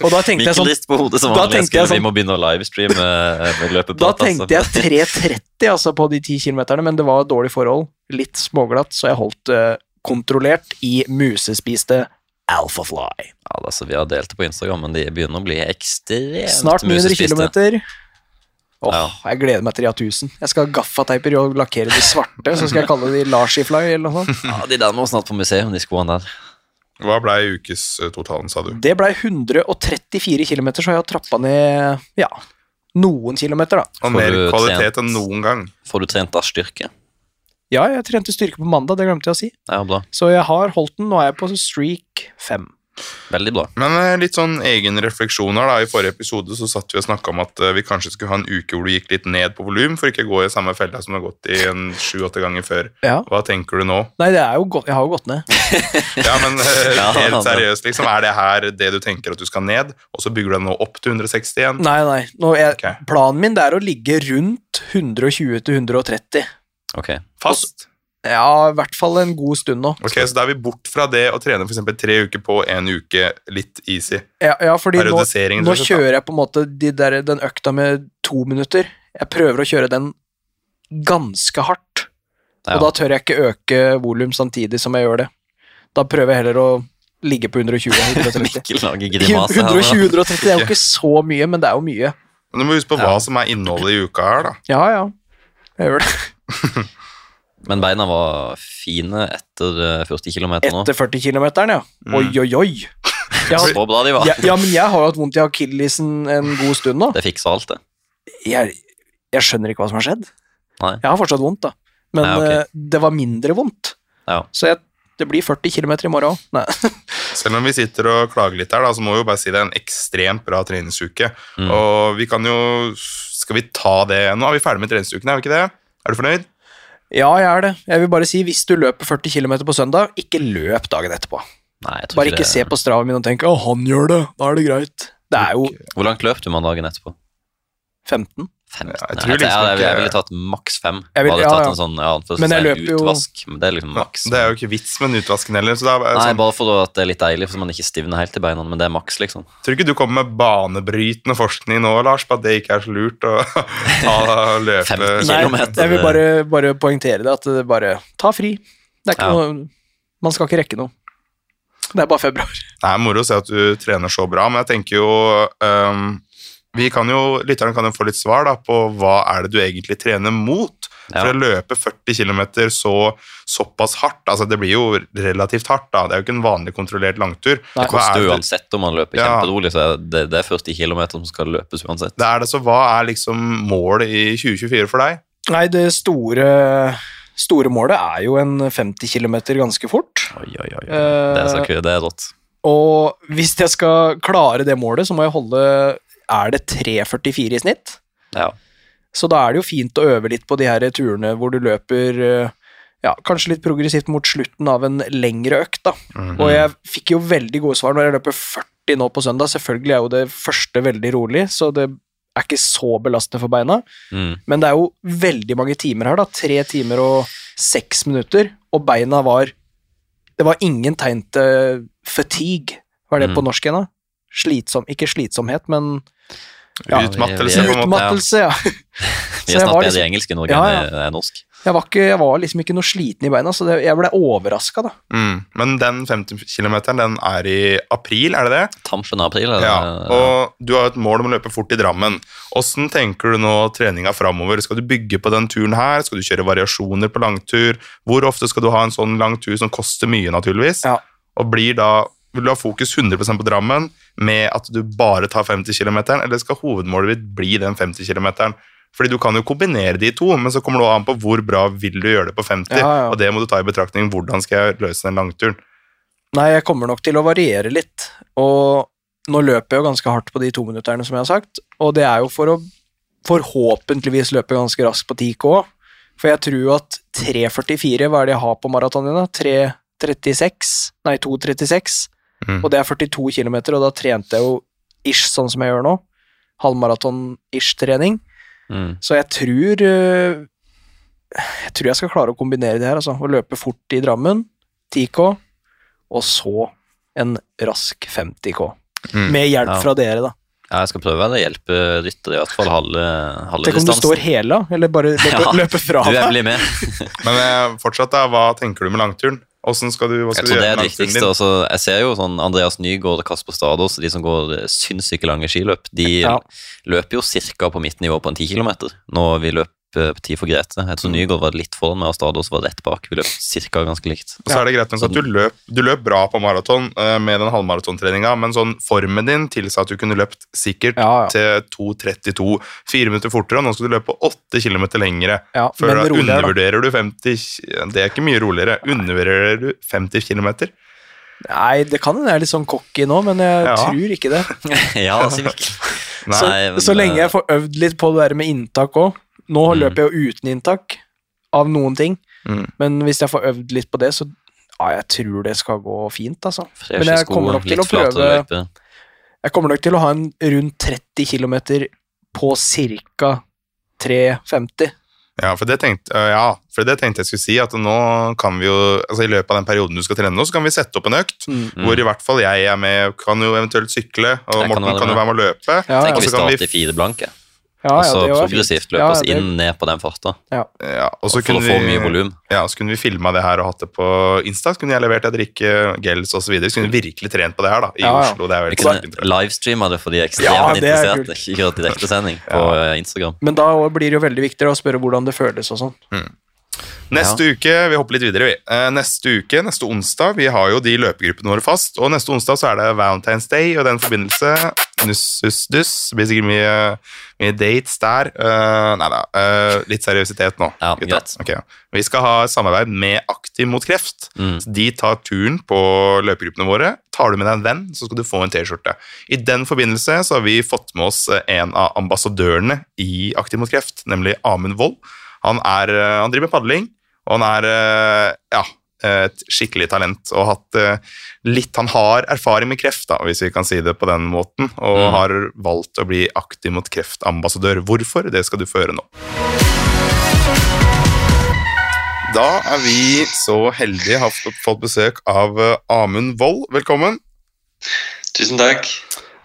Og da <laughs> tenkte jeg sånn
på hodet som
da
vanlig. Jeg
tenkte
Vi
sånn-
må begynne å livestreame med med
Da
løpeprat.
tenkte jeg 3.30 altså, på de 10 km, men det var dårlig forhold. Litt småglatt, så jeg holdt eh, kontrollert i musespiste Alphafly.
Ja, altså, vi har delt det på Instagram, men de begynner å bli ekstremt
Snart 900
musespiste.
km. Åh,
Ja.
Jeg gleder meg til de har 1000. Jeg skal ha gaffateiper og lakkere de svarte, så skal jeg kalle de larsifly eller noe sånt.
Ja, de der må snart på museum, de skoene der.
Hva ble ukestotalen, sa du?
Det blei 134 km, så jeg har trappa ned ja, noen kilometer, da.
Og mer kvalitet enn noen gang.
Får du trent av styrke?
Ja, jeg trente styrke på mandag, det glemte jeg å si.
Ja, bra.
Så jeg har holdt den, nå er jeg på streak 5.
Veldig bra.
Men eh, litt sånn egen refleksjoner da. I forrige episode så satt vi og snakka om at eh, vi kanskje skulle ha en uke hvor du gikk litt ned på volum, for ikke å gå i samme fella som du har gått i en sju-åtte ganger før.
Ja.
Hva tenker du nå?
Nei, det er jo godt, jeg har jo gått ned. <laughs>
Ja, men eh,
Ja,
helt seriøst, liksom. Er det her det du tenker at du skal ned, og så bygger du deg nå opp til 160 igjen?
Nei, nei. Nå er,
Ok.
Planen min det er å ligge rundt 120 til 130.
Ok.
Fast?
Ja, i hvert fall en god stund nå.
Ok, Så da er vi bort fra det å trene for tre uker på en uke litt easy.
Ja, ja fordi nå, nå kjører jeg på en måte de der, den økta med to minutter. Jeg prøver å kjøre den ganske hardt,
Ja.
og da tør jeg ikke øke volum samtidig som jeg gjør det. Da prøver jeg heller å ligge på 120-130. <laughs>
Mikkel lager grimase her.
120-130 er jo ikke så mye, men det er jo mye.
Men du må huske på hva som er innholdet i uka her, da.
Ja, ja. Jeg gjør det. <laughs>
Men beina var fine etter eh, 40 km nå.
Etter 40 km, ja.
Mm.
Oi, oi, oi. Har, <laughs>
Så bra de var.
ja, ja, men jeg har jo hatt vondt i akillesen en god stund nå.
Det fiksa alt, det.
Jeg, jeg skjønner ikke hva som har skjedd.
Nei.
Jeg har fortsatt vondt, da. Men
Nei, ok.
eh, det var mindre vondt.
Ja.
Så jeg, det blir 40 km i morgen òg. <laughs>
Selv om vi sitter og klager litt her, da, så må vi jo bare si det er en ekstremt bra treningsuke.
Mm.
Og vi kan jo Skal vi ta det Nå er vi ferdig med treningsuken, er vi ikke det? Er du fornøyd?
Ja, jeg er det. Jeg vil bare si, hvis du løper 40 km på søndag, ikke løp dagen etterpå.
Nei, jeg tror
Bare ikke
det-
se på straven min og tenke 'Å, han gjør det', da er det greit. Det er jo
Hvor langt løp du mandagen etterpå?
15.
15?
Ja, jeg
jeg,
tror
jeg,
liksom
jeg, ville tatt maks fem.
Jeg
ville
ja,
tatt en sånn ja,
Men jeg
si
løper jo-
utvask. Men det er liksom maks.
Det er jo ikke vits med den utvasken heller. Så det er,
Nei,
sånn,
bare for at det er litt deilig, for så man ikke stivner helt i beina, men det er maks, liksom.
tror ikke du kommer med banebrytende forskning nå, Lars, på at det ikke er så lurt å <laughs> ta løpe
15
Nei, jeg vil bare, bare poengtere det, at det bare Ta fri. Det er ikke
Ja.
noe Man skal ikke rekke noe. Det er bare februar.
Det er moro å se at du trener så bra, men jeg tenker jo ehm, vi kan jo, Lytterne kan jo få litt svar da, på hva er det du egentlig trener mot. For
Ja.
å løpe 40 km så, såpass hardt, altså det blir jo relativt hardt, da. det er jo ikke en vanlig kontrollert langtur.
Nei.
Det koster
er det-
uansett om man løper
Ja.
kjemperolig, så er det, det er 40 km som skal løpes uansett.
Det er det, så Hva er liksom målet i 2024 for deg?
Nei, det store, store målet er jo en 50 km ganske fort.
Oi, oi, oi.
Eh,
Det er så kult, det er rått.
Og hvis jeg skal klare det målet, så må jeg holde Er det 3,44 i snitt?
Ja.
Så da er det jo fint å øve litt på de her turene hvor du løper eh, ja, kanskje litt progressivt mot slutten av en lengre økt. da.
Mhm.
Og jeg fikk jo veldig gode svar når jeg løper 40 nå på søndag. Selvfølgelig er jo det første veldig rolig, så det er ikke så belastende for beina.
Mm.
Men det er jo veldig mange timer her, da. Tre timer og seks minutter, og beina var Det var ingen tegn til fatigue. Hva er det
Mm.
på norsk igjen, da? Slitsom Ikke slitsomhet, men Ja,
Utmattelse, på en måte.
utmattelse, ja. <laughs>
Vi er snart bedre
liksom-
i engelsk i Norge
Ja,
enn enn norsk.
Jeg var, ikke, jeg var liksom ikke noe sliten i beina, så det, jeg ble overraska, da.
Mm. Men den 50 km, den er i april, er det det?
Tampen av april, eller?
Ja, og du har et mål om å løpe fort i Drammen. Åssen tenker du nå treninga framover? Skal du bygge på den turen her? Skal du kjøre variasjoner på langtur? Hvor ofte skal du ha en sånn lang tur som koster mye, naturligvis?
Ja.
Og blir da Vil du ha fokus 100% på Drammen med at du bare tar 50 km, eller skal hovedmålet ditt bli den 50 km? Fordi du kan jo kombinere de to, men så kommer det an på hvor bra vil du gjøre det på 50,
Ja, ja.
og det må du ta i betraktning. Hvordan skal jeg løse den langturen?
Nei, jeg kommer nok til å variere litt, og nå løper jeg jo ganske hardt på de to minutterne, som jeg har sagt, og det er jo for å forhåpentligvis løpe ganske raskt på 10K, for jeg tror at 3.44, hva er det jeg har på maratonene? 3.36? Nei, 2.36,
Mm.
og det er 42 km, og da trente jeg jo ish sånn som jeg gjør nå, halvmaraton-ish-trening,
Mm.
så jeg tror øh, Jeg tror jeg skal klare å kombinere det her, altså. Å løpe fort i Drammen, 10K, og så en rask 50K.
Mm.
Med hjelp
Ja.
fra dere, da.
Ja, jeg skal prøve å Hjelpe rytter i hvert fall halve, halve
Tenk om du står hele, eller bare løper, <laughs>
Ja,
løper fra
Du, jeg blir med. <laughs>
Men eh, fortsatt, da, hva tenker du med langturen? Hvordan skal du, hva
Jeg tror
du
det er det viktigste.
din?
Også, jeg ser jo sånn Andreas Nygaard og Kasper Stadås, de som går sinnssykt lange skiløp, de
Ja.
løper jo ca. på mitt nivå på en 10 km. Når vi løp på tid for Grete. Jeg tror Nygaard var litt foran meg, og Stadås var rett bak. Vi løp cirka ganske likt.
Og så er det greit nok at du løp, du løp bra på maraton eh, med den halvmaratontreninga, men sånn formen din tilsa at du kunne løpt sikkert
Ja, ja.
til 2.32, fire minutter fortere, og nå skal du løpe åtte kilometer lengre.
Ja,
Før
men
da
roligere, da.
undervurderer du 50 Det er ikke mye roligere. Undervurderer du 50 km?
Nei, det kan hende jeg er litt sånn cocky nå, men jeg
Ja.
tror ikke det. <laughs>
ja, altså.
Nei.
Så,
Nei, men,
så lenge
eh,
jeg får øvd litt på det der med inntak òg. Nå
Mm.
løper jeg jo uten inntak av noen ting,
Mm.
men hvis jeg får øvd litt på det, så ja, jeg tror det skal gå fint, altså. Men jeg kommer nok til å prøve. Jeg kommer nok til å ha en rundt 30 km på ca. 3,50.
Ja, for det tenkte, øh, ja, for det tenkte jeg skulle si, at nå kan vi jo altså I løpet av den perioden du skal trene nå, så kan vi sette opp en økt.
Mm.
Hvor i hvert fall jeg er med, kan jo eventuelt sykle, og
Jeg
Morten kan jo være med å løpe.
Ja,
ja.
og så kan vi-
fire blanke,
Ja,
og
ja,
så
det var
progressivt løpe oss
det-
inn ned på den farta.
Ja, og så kunne
få
vi,
mye volum.
Ja, så kunne vi filma det her og hatt det på Insta. Så kunne jeg levert et drikke gels osv. Så, videre. så kunne vi virkelig trent på det her da, i
Ja, ja.
Oslo. Det er veldig
Vi kunne
kjempeinteressant.
det for de
Ja,
ekstremt
det er
interesserte. Ikke direktesending på eh, Instagram.
Men da blir det jo veldig viktig å spørre hvordan det føles og sånn.
Neste uke, vi hopper litt videre, vi. Eh, Neste uke, neste onsdag, vi har jo de løpegruppene våre fast. Og neste onsdag så er det Valentine's Day, og i den forbindelse nuss, duss, duss. Det blir sikkert mye, mye dates der. Uh, nei da, Uh, litt seriøsitet nå.
Ja, greit.
Ok. Vi skal ha samarbeid med Aktiv mot kreft.
Mm.
De tar turen på løpegruppene våre. Tar du med deg en venn, så skal du få en T-skjorte. I den forbindelse så har vi fått med oss en av ambassadørene i Aktiv mot kreft, nemlig Amund Wold. Han, er, han driver med padling, og han er eh, ja, eh, et skikkelig talent og hatt eh, litt Han har erfaring med kreft, da, hvis vi kan si det på den måten, og
Mm.
har valgt å bli aktiv mot kreftambassadør. Hvorfor? Det skal du få høre nå. Da er vi så heldige å ha fått- besøk av Amund Wold. Velkommen.
Tusen takk.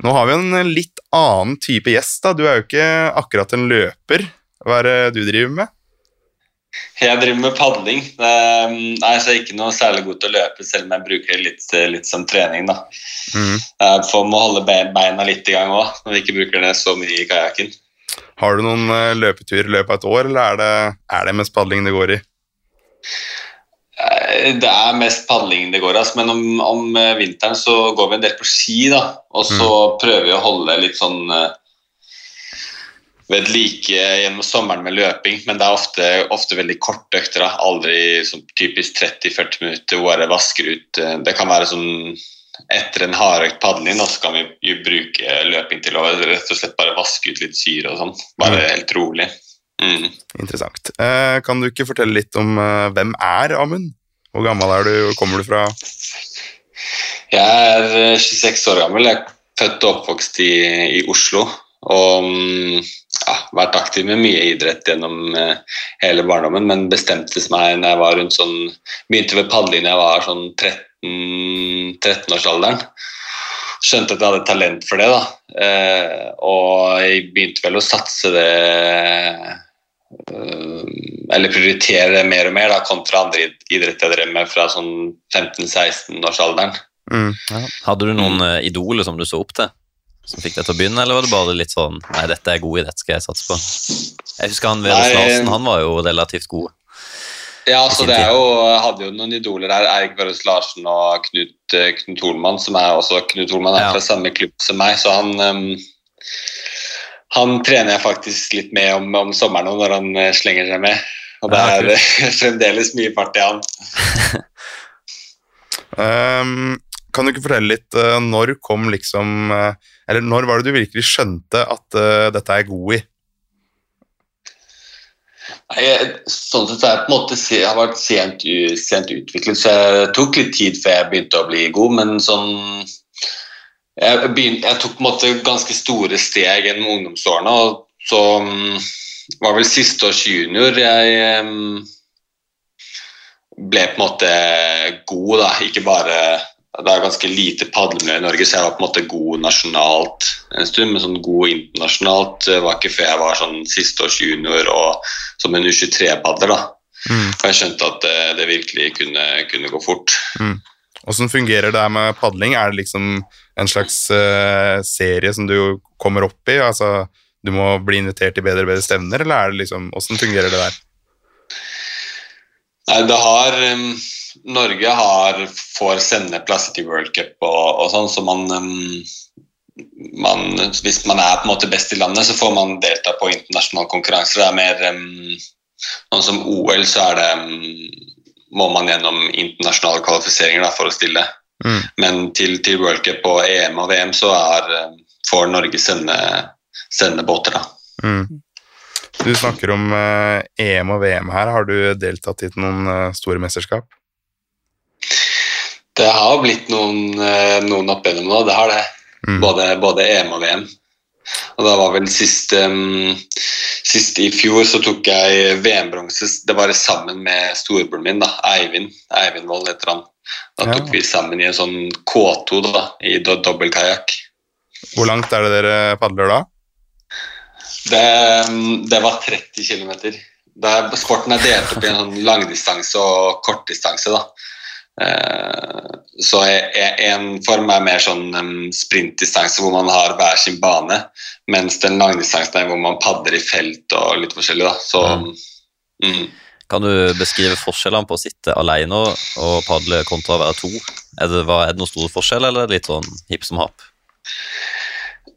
Nå har vi en litt annen type gjest. da. Du er jo ikke akkurat en løper. Hva er det du driver med?
Jeg driver med padling. Eh, Nei, så jeg er ikke noe særlig god til å løpe, selv om jeg bruker det litt, litt som trening. da. Mm. Får må holde beina litt i gang òg, når vi ikke bruker det så mye i kajakken.
Har du noen løpetur i løpet av et år, eller er det, er det mest padling det går i?
Eh, Det er mest padling det går av, men om, om eh, vinteren så går vi en del på ski, da. Og så prøver vi å holde litt sånn eh, ved like gjennom sommeren med løping, men det er ofte, ofte veldig korte økter. Aldri som, typisk 30-40 minutter hvor jeg vasker ut eh, Det kan være sånn etter en hardøkt padling, så kan vi bruke løping til å rett og slett bare vaske ut litt syre og sånn. Bare
Mm.
helt rolig. Mm.
Interessant. Eh, kan du ikke fortelle litt om eh, hvem er Amund? Hvor gammel er du, hvor kommer du fra?
Jeg er eh, 26 år gammel. Jeg er født og oppvokst i, i Oslo. Og mm, ja, vært aktiv med mye idrett gjennom eh, hele barndommen, men bestemte meg når jeg var rundt sånn Begynte ved padling da jeg var sånn 13 13-årsalderen. Skjønte at jeg hadde talent for det, da. Eh, og jeg begynte vel å satse det eh, Eller prioritere det mer og mer da, kontra andre idretter jeg drev med fra sånn 15-16-årsalderen.
Mm.
Hadde du noen mm. idoler som du så opp til? Som fikk deg til å begynne, eller var det bare litt sånn Nei, dette er god i, dette skal jeg satse på. Jeg husker han
Vedus
Larsen, han var jo relativt god.
Ja, så det er jo, hadde jo noen idoler her. Eirik Børres Larsen og Knut, eh, Knut Holmann, som er også Knut Holmann er
Ja.
fra samme klubb som meg, så han um, han trener jeg faktisk litt med om, om sommeren når han eh, slenger seg med. Og det er ja, <laughs> fremdeles mye fart i han. <laughs>
Ehm, kan du ikke fortelle litt eh, når kom liksom eh, Eller når var det du virkelig skjønte at eh, dette er jeg god i?
Nei, Sånn sett er jeg på en måte jeg har vært sent, sent utviklet, så jeg tok litt tid før jeg begynte å bli god, men sånn jeg, begynte, jeg tok på en måte ganske store steg gjennom ungdomsårene, og så um, var vel siste års junior jeg um, ble på en måte god, da. Ikke bare Det er ganske lite padlemiljø i Norge, så jeg var på en måte god nasjonalt en stund, men sånn god internasjonalt eh, var ikke før jeg var sånn siste års junior og som en U23-padler. da.
Mm.
Og jeg skjønte at det, det virkelig kunne, kunne gå fort.
Hvordan fungerer det her med padling? Er det liksom en slags uh, serie som du kommer opp i? Altså, du må bli invitert til bedre og bedre stevner, eller er det liksom, hvordan fungerer det der?
Nei, det har um, Norge har, får sende plasser til World Cup og, og sånn, så man, um, man Hvis man er på en måte best i landet, så får man delta på internasjonale konkurranser. Det er mer um, Sånn som OL, så er det um, må man gjennom internasjonale kvalifiseringer da, for å stille.
Mm.
Men til, til World Cup og EM og VM så er, får Norge sende, sende båter, da.
Mm. Du snakker om eh, EM og VM her. Har du deltatt i noen eh, store mesterskap?
Det har blitt noen, eh, noen opp gjennom nå, det har det.
Mm.
Både, både EM og VM. Og da var vel sist, um, sist i fjor så tok jeg VM-bronse. Det var sammen med storebroren min, da, Eivind. Eivind Wold heter han. Da
Ja.
tok vi sammen i en sånn K2 da, i do dobbeltkajakk.
Hvor langt er det dere padler da?
Det, um, det var 30 km. Sporten er delt opp i en sånn langdistanse og kortdistanse. da. Eh, så en form er mer sånn um, sprintdistanse hvor man har hver sin bane, mens den langdistansen er hvor man padler i felt og litt forskjellig. da. Så mm.
Kan du beskrive forskjellene på å sitte alene og padle kontra å være to? Er det, er det noen store forskjeller, eller er litt sånn hipp som happ?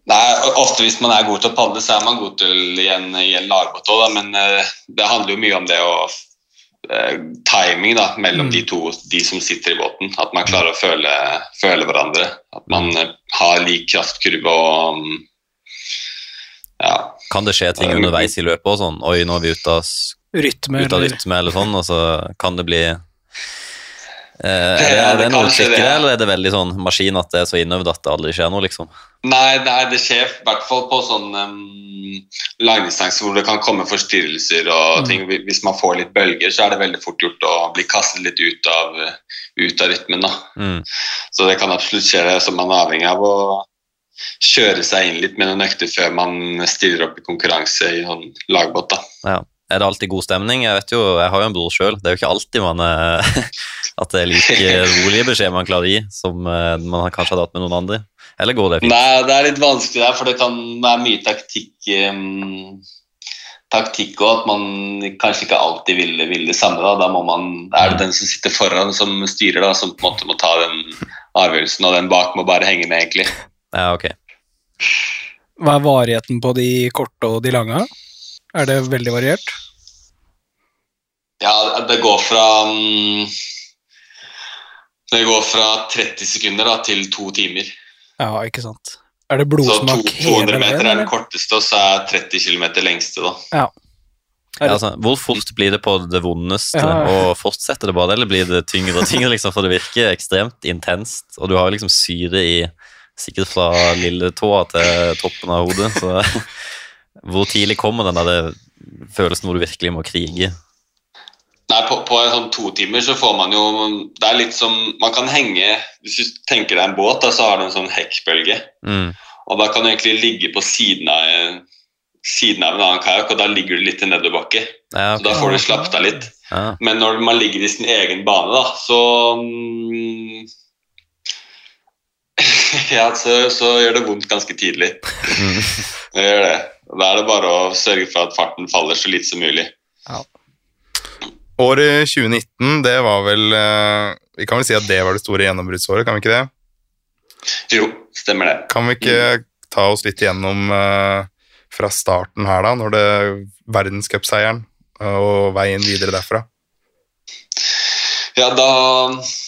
Nei, ofte hvis man er god til å padle, så er man god til i en, i en lagbåt òg, men eh, det handler jo mye om det å timing da, mellom
Mm.
de to de som sitter i båten. At man klarer å føle, føle hverandre. At man eh, har lik kraftkurve og mm, ja.
Kan det skje ting underveis i løpet og sånn? Oi, nå er vi ute av,
Rytme,
ute av
eller
rytme eller sånn, og så kan det bli Eh, er, det,
Det-
er det noe det. eller er det veldig sånn maskin at det er så innøvd at det aldri skjer noe, liksom?
Nei, nei, det skjer i hvert fall på sånn um, langdistanse hvor det kan komme forstyrrelser og
Mm.
ting. Hvis man får litt bølger, så er det veldig fort gjort å bli kastet litt ut av, ut av rytmen. da.
Mm.
Så det kan absolutt skje, det, så man er avhengig av å kjøre seg inn litt med noen økter før man stiller opp i konkurranse i sånn lagbåt. da.
Ja. Er det alltid god stemning? Jeg vet jo, jeg har jo en bror sjøl. Det er jo ikke alltid man er, <laughs> at det er like rolige beskjeder man klarer å gi som eh, man kanskje har hatt med noen andre. Eller går det fint?
Nei, det er litt vanskelig der, for det kan være mye taktikk um, taktikk og at man kanskje ikke alltid vil, vil det samme. Da. da må man, er det den som sitter foran som styrer, da, som på en måte må ta den avgjørelsen, og den bak må bare henge med, egentlig.
Ja, ok.
Hva er varigheten på de korte og de lange? Er det veldig variert?
Ja, det går fra um, Det går fra 30 sekunder da, til to timer.
Ja, ikke sant. Er det
Så to,
blodsmak
200 meter er
veien?
den korteste, og så er 30 km lengste. da.
Ja.
Ja,
altså, hvor fort blir det på det vondeste,
Ja.
og fortsetter det bare, eller blir det tyngre og tyngre, liksom, for det virker ekstremt intenst, og du har liksom syre i, sikkert fra lille tåa til toppen av hodet, så hvor tidlig kommer den der følelsen hvor du virkelig må krige?
Nei, på, på en sånn to timer så får man jo Det er litt som Man kan henge Hvis du tenker deg en båt, da, så har du en sånn hekkbølge.
Mm.
Og da kan du egentlig ligge på siden av, siden av en annen kajakk, og da ligger du litt i nedoverbakke.
Ja,
Så da får du slappet av litt.
ja.
Men når man ligger i sin egen bane, da, så mm, <laughs> Ja, så, så gjør det vondt ganske tidlig.
Mm.
Det gjør det. Da er det bare å sørge for at farten faller så litt som mulig.
Året 2019, det var vel eh, Vi kan vel si at det var det store gjennombruddsåret, kan vi ikke det?
Jo, stemmer det.
Kan vi ikke ta oss litt igjennom eh, fra starten her, da, når det verdenscupseieren eh, og veien videre derfra?
Ja, da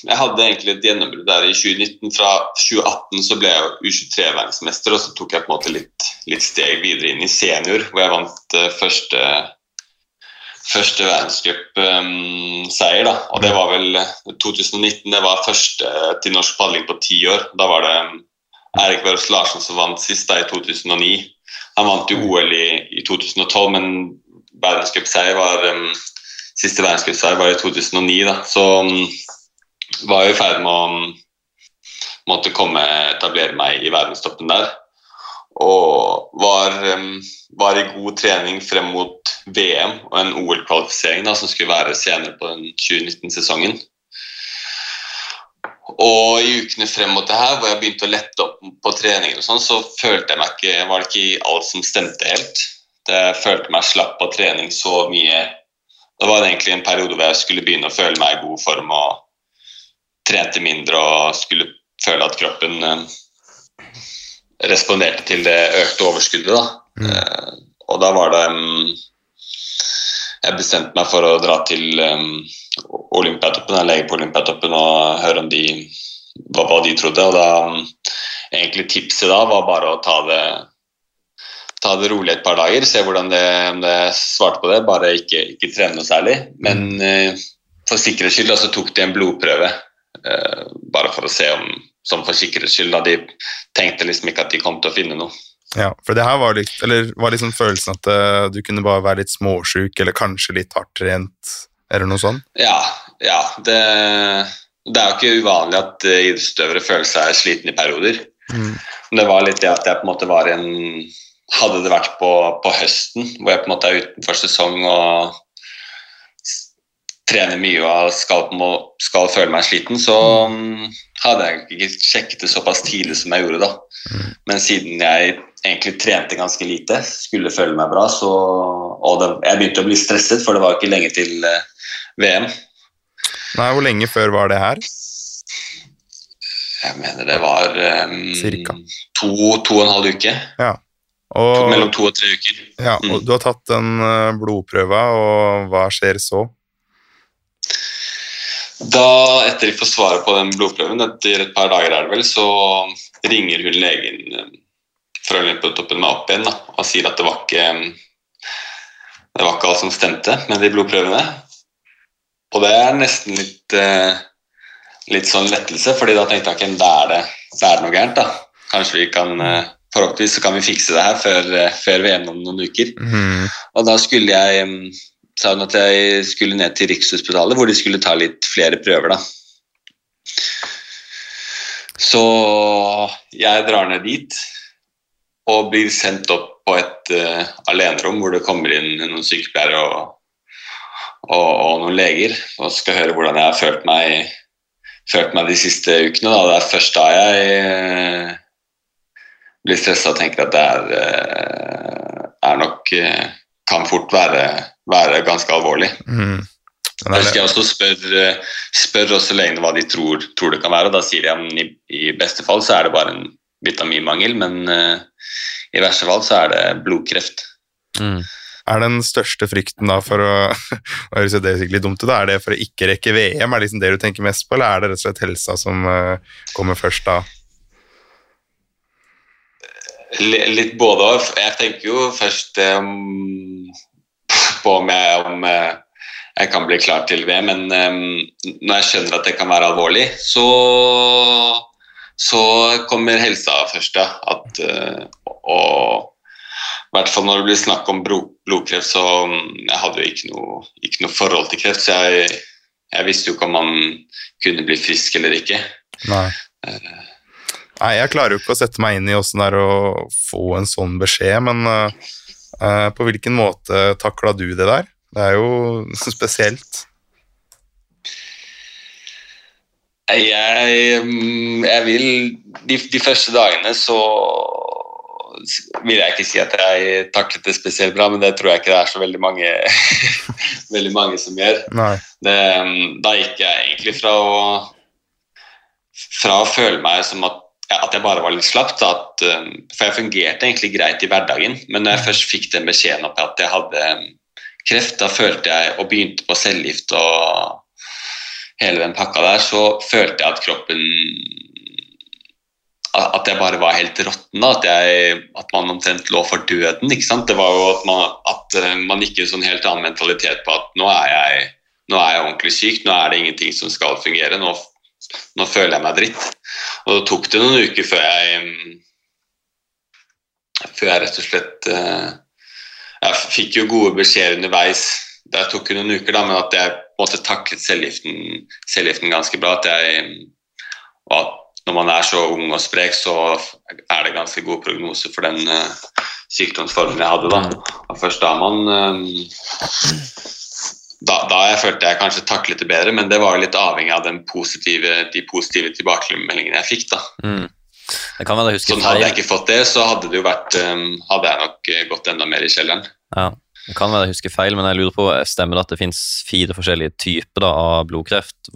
Jeg hadde egentlig et gjennombrudd der i 2019. Fra 2018 så ble jeg U23-verdensmester, og så tok jeg på en måte litt, litt steg videre inn i senior, hvor jeg vant eh, første første verdenscupseier. da, og det var vel eh, 2019. Det var første til norsk padling på ti år. Da var det Erik Børs Larsen som vant sist, da i 2009. Han vant jo OL i, i 2012, men verdenscupseier var um, Siste verdenscupseier var i 2009, da. Så um, var jeg i ferd med å um, måtte komme etablere meg i verdenstoppen der. Og var, um, var i god trening frem mot VM og en OL-kvalifisering som skulle være senere på den 2019-sesongen. Og i ukene frem mot det her, hvor jeg begynte å lette opp på treningen, og sånn, så følte jeg meg ikke, var det ikke alt som stemte helt. Det, følte meg slapp av trening så mye. Det var egentlig en periode hvor jeg skulle begynne å føle meg i god form og trente mindre og skulle føle at kroppen eh, responderte til det økte overskuddet. Da. Mm. og da var det Jeg bestemte meg for å dra til Olympiatoppen, eller lege på Olympiatoppen og høre om de, hva, de trodde. Og da egentlig tipset da var bare å ta det ta det rolig et par dager, se hvordan det, om det svarte på det. Bare ikke, ikke trene noe særlig. Men eh, for sikkerhets skyld så tok de en blodprøve. eh, bare for å se om som for sikkerhets skyld. Da. De tenkte liksom ikke at de kom til å finne noe.
Ja, for det her var litt, eller var liksom følelsen at uh, du kunne bare være litt småsjuk, eller kanskje litt hardt trent, eller noe sånt?
Ja, ja det, det er jo ikke uvanlig at uh, idrettsutøvere føler seg sliten i perioder. Men det var litt det at jeg på en måte var i en Hadde det vært på, på høsten, hvor jeg på en måte er utenfor sesong og trener mye og skal, må- skal føle meg sliten, så mm, hadde jeg ikke sjekket det såpass tidlig som jeg gjorde da. Men siden jeg egentlig trente ganske lite, skulle føle meg bra, så Og det, jeg begynte å bli stresset, for det var ikke lenge til eh, VM.
Nei, hvor lenge før var det her?
Jeg mener det var um,
Cirka.
to, to og en halv uke.
Og,
Mellom to og tre uker.
ja,
Mm.
og du har tatt den blodprøve, blodprøva, og hva skjer så?
Da, etter de får svaret på den blodprøven, etter et par dager er det vel, så ringer hun legen um, fra Olympiatoppen meg opp igjen da, og sier at det var ikke um, det var ikke alt som stemte med de blodprøvene. Og det er nesten litt eh, litt sånn lettelse, fordi da tenkte jeg ikke da er det, er det noe gærent. da. Kanskje vi kan eh, Forhåpentligvis så kan vi fikse det her før, eh, før VM om noen uker.
Mm.
Og da skulle jeg mm, sa hun at jeg skulle ned til Rikshospitalet, hvor de skulle ta litt flere prøver, da. Så jeg drar ned dit og blir sendt opp på et uh, alenerom hvor det kommer inn noen sykepleiere og, og, og noen leger og skal høre hvordan jeg har følt meg, følt meg de siste ukene. Da. Det er først da jeg uh, blir stressa og tenker at det er, uh, er nok Kan fort være, være ganske alvorlig.
Mhm.
Jeg husker jeg også spør, eh, spør også legene hva de tror, tror det kan være, og da sier de at i, i beste fall så er det bare en vitaminmangel, men uh, i verste fall så er det blodkreft.
Mm.
Er den største frykten da for å <laughs> høres det sikkert litt dumt ut, da. er det for å ikke rekke VM? Er det liksom det du tenker mest på, eller er det rett og slett helsa som eh, kommer først da?
Litt både òg. Jeg tenker jo først um, på om jeg, om eh, jeg kan bli klar til VM, men um, når jeg skjønner at det kan være alvorlig, så, så kommer helsa først, ja. At, uh, og i hvert fall når det blir snakk om blodkreft, så jeg hadde jo ikke noe, ikke noe forhold til kreft, så jeg, jeg visste jo ikke om man kunne bli frisk eller ikke.
Nei. Nei, jeg klarer jo ikke å sette meg inn i åssen det er å få en sånn beskjed, men eh, på hvilken måte takla du det der? Det er jo <laughs> spesielt.
Jeg, mm, jeg vil de, de første dagene så vil jeg ikke si at jeg taklet det spesielt bra, men det tror jeg ikke det er så veldig mange, <laughs> veldig mange som gjør. Det, mm, da gikk jeg egentlig fra å, fra å føle meg som at, at jeg bare var litt slapp, da, at, um, for jeg fungerte egentlig greit i hverdagen, men når jeg først fikk den beskjeden om at jeg hadde um, kreft, da følte jeg, og begynte på cellegift og hele den pakka der, så følte jeg at kroppen at jeg bare var helt råtten. At, at man omtrent lå for døden. ikke sant? Det var jo at man, at eh, man gikk i en sånn helt annen mentalitet på at nå er, jeg, nå er jeg ordentlig syk, nå er det ingenting som skal fungere. Nå, nå føler jeg meg dritt. Og det tok det noen uker før jeg mm, Før jeg rett og slett eh, Jeg fikk jo gode beskjeder underveis. Det tok jo noen uker, da, men at jeg på en måte taklet cellegiften, ganske bra. At jeg, og at når man er så ung og sprek, så er det ganske god prognose for den eh, sykdomsformen jeg hadde. da. Og først da man eh, da, da jeg følte jeg kanskje taklet det bedre, men det var litt avhengig av den positive, de positive tilbakemeldingene jeg fikk. da.
Mm. Det kan være husker
Sånn Hadde jeg ikke fått det, så hadde det jo vært um, hadde jeg nok eh, gått enda mer i kjelleren.
Ja, det kan være jeg husker feil, men jeg lurer på, stemmer det at det finnes fire forskjellige typer da, av blodkreft,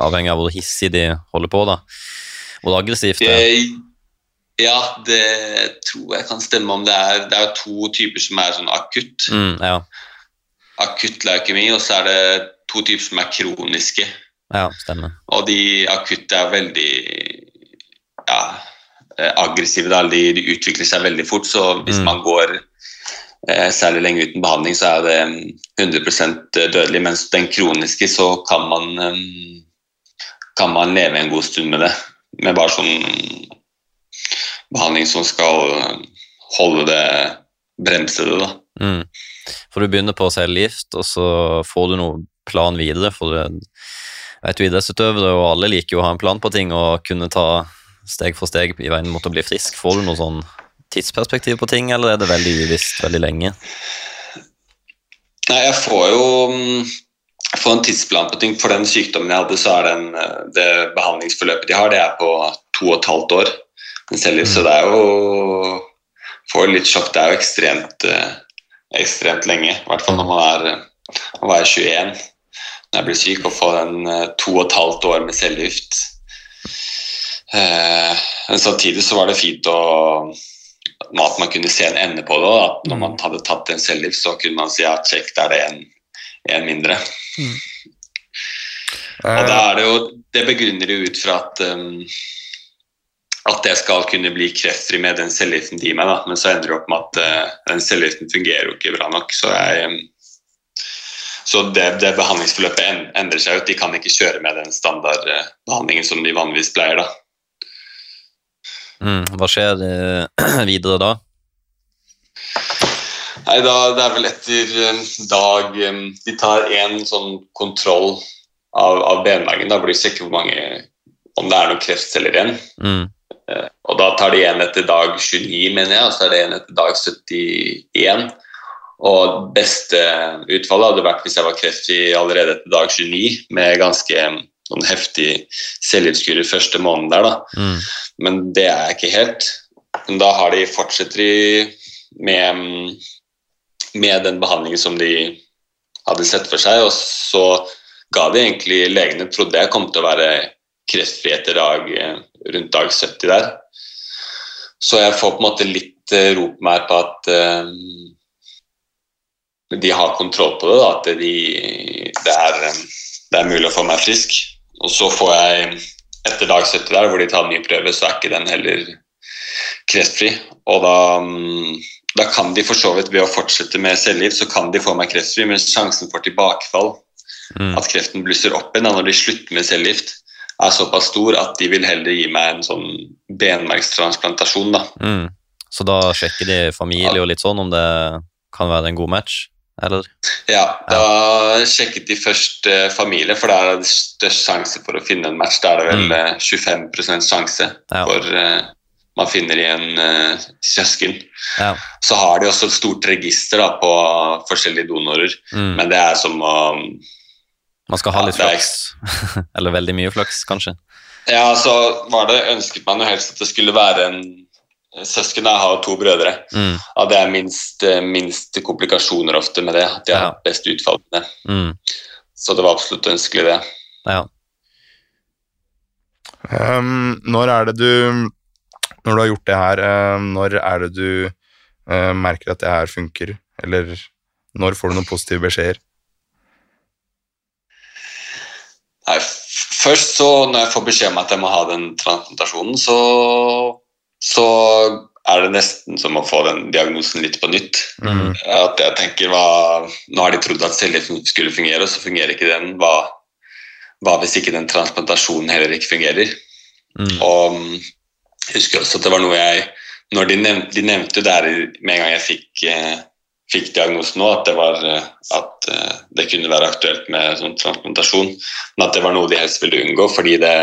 avhengig av hvor hissig de holder på da? Hvor aggressivt det er?
Ja, det tror jeg kan stemme om det er Det er jo to typer som er sånn akutt.
Mm, ja,
Akutt leukemi, og så er det to typer som er kroniske.
ja, stemmer.
Og de akutte er veldig ja, eh, aggressive. Da. De, de utvikler seg veldig fort, så hvis
Mm.
man går eh, særlig lenge uten behandling, så er det mm, 100% dødelig. Mens den kroniske, så kan man, mm, kan man leve en god stund med det. Med bare sånn behandling som skal eh, holde det bremse det, da.
Mm. For du begynner på cellegift, og så får du noe plan videre. For du er et jo idrettsutøvere, og alle liker jo å ha en plan på ting og kunne ta steg for steg i veien mot å bli frisk. Får du noe sånn tidsperspektiv på ting, eller er det veldig uvisst veldig lenge?
Nei, jeg får jo mm, jeg får en tidsplan på ting. For den sykdommen jeg hadde, så er den, eh, det behandlingsforløpet de har, det er på to og et halvt år. Men selv, Så det er jo Får litt sjokk. Det er jo ekstremt, eh, ekstremt lenge. I hvert fall når man er, når man var 21 når jeg blir syk, og få den eh, to og et halvt år med cellegift. Eh, men samtidig så var det fint å at man kunne se en ende på det. At når man hadde tatt en cellegift, så kunne man si at sjekk, da er det en, en mindre. Og da
Eh,
er det jo Det begrunner jo ut fra at um, at jeg skal kunne bli kreftfri med den cellegiften de gir meg, da. men så ender det opp med at uh, den cellegiften fungerer jo ikke bra nok. Så jeg um, Så det, det behandlingsforløpet endrer seg ut. De kan ikke kjøre med den standardbehandlingen som de vanligvis pleier. da.
Mm. Hva skjer eh, <clears throat> videre da?
Nei, da, Det er vel etter dag De tar en sånn kontroll av, av benmargen. Da blir det sjekke hvor mange om det er noen kreftceller igjen.
Mm.
Eh, Og da tar de en etter dag 29, mener jeg, og så er det en etter dag 71. Og beste utfallet hadde vært hvis jeg var kreftfri allerede etter dag 29, med ganske em, sånn heftig celleutskuddet første måneden der, da.
Mm.
Men det er jeg ikke helt. Men da har de fortsetter de med, med den behandlingen som de hadde sett for seg, og så ga de egentlig legene trodde jeg kom til å være kreftfri etter dag, eh, rundt dag 70 der. Så jeg får på en måte litt eh, ro på meg på at uh, de har kontroll på det, da, at de, det, er, eh, det er mulig å få meg frisk. Og så får jeg etter dag 70 der, hvor de tar ny prøve, så er ikke den heller kreftfri. Og da, mm, da kan de for så vidt ved å fortsette med cellegift, så kan de få meg kreftfri, men sjansen for tilbakefall,
Mm.
at kreften blusser opp igjen når de slutter med cellegift, er såpass stor at de vil heller gi meg en sånn benmergstransplantasjon, da.
Mm. Så da sjekker de familie og litt sånn om det kan være en god match, eller?
Ja, da sjekket de først eh, familie, for der er det størst sjanse for å finne en match. Da er det vel
Mm.
eh, 25 sjanse
Ja.
for eh, man finner i en uh, søsken.
Ja.
Så har de også et stort register da, på forskjellige donorer,
Mm.
men det er som å
Man skal ha
Ja,
litt flaks. <laughs> eller veldig mye flaks, kanskje.
Ja, så var det ønsket man jo helst at det skulle være en søsken. Jeg har to brødre.
Mm.
Ja, det er minst, eh, minst komplikasjoner ofte med det. At de har
Ja.
best utfall med det.
Mm.
Så det var absolutt ønskelig, det.
Ja.
Um, når er det du Når du har gjort det her, um, når er det du uh, merker at det her funker? Eller når får du noen positive beskjeder?
Nei, først så når jeg får beskjed om at jeg må ha den transplantasjonen, så, så er det nesten som å få den diagnosen litt på nytt.
Mm.
At jeg tenker hva, Nå har de trodd at cellegiften skulle fungere, og så fungerer ikke den. Hva, hva hvis ikke den transplantasjonen heller ikke fungerer?
Mm.
Og jeg husker også at det var noe jeg når De nevnte, de nevnte jo der i- med en gang jeg fikk, eh, fikk diagnosen nå, at det, var, eh, at eh, det kunne være aktuelt med sånn transplantasjon, men at det var noe de helst ville unngå. fordi det,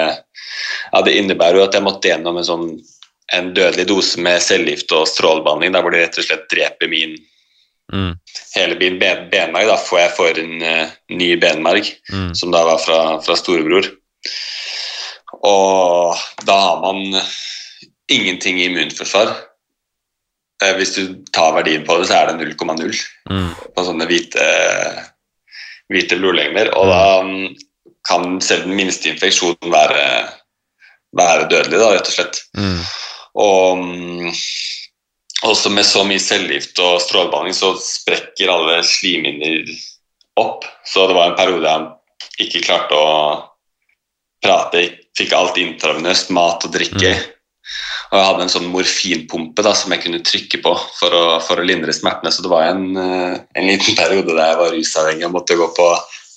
ja, det innebærer jo at jeg måtte gjennom en, sånn, en dødelig dose med cellegift og strålebehandling, der hvor de rett og slett dreper min
Mm.
hele min ben, benmarg. Da får jeg for en uh, ny benmarg
Mm.
som da var fra, fra storebror. Og da har man ingenting i immunforsvar. Eh, Hvis du tar verdien på det, så er det 0,0
Mm.
på sånne hvite, hvite blodlegemer. Og da mm, kan selv den minste infeksjonen være, være dødelig, da, rett og slett.
Mm.
Og mm, også med så mye cellegift og strålebehandling så sprekker alle slimhinner opp. Så det var en periode jeg ikke klarte å prate. Jeg fikk alt intravenøst, mat og drikke. Og jeg hadde en sånn morfinpumpe da, som jeg kunne trykke på for å, for å lindre smertene. Så det var en, eh, en liten periode der jeg var rusavhengig og måtte gå på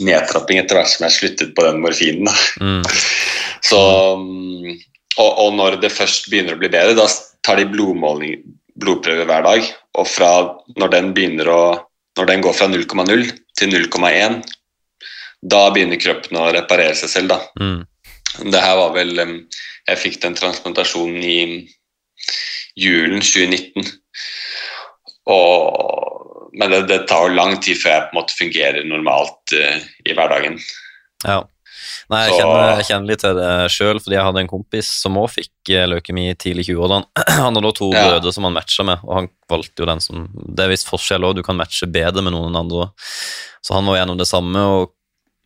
nedtrapping etter hvert som jeg sluttet på den morfinen.
Mm. <laughs>
Så, mm, og, og når det først begynner å bli bedre, da tar de blodmåling, blodprøve hver dag. Og fra når den å Når den går fra 0,0 til 0,1, da begynner kroppen å reparere seg selv, da.
Mm.
Det her var vel Jeg fikk den transplantasjonen i julen 2019. Og, men det, det tar jo lang tid før jeg på en måte fungerer normalt uh, i hverdagen.
Ja. Nei, jeg kjenner, jeg kjenner litt til det sjøl, fordi jeg hadde en kompis som òg fikk eh, leukemi tidlig i 20-årene. <clears throat> Han hadde da to
Ja.
brødre som han matcha med, og han valgte jo den som Det er visst forskjell òg, du kan matche bedre med noen enn andre. Så han var gjennom det samme. og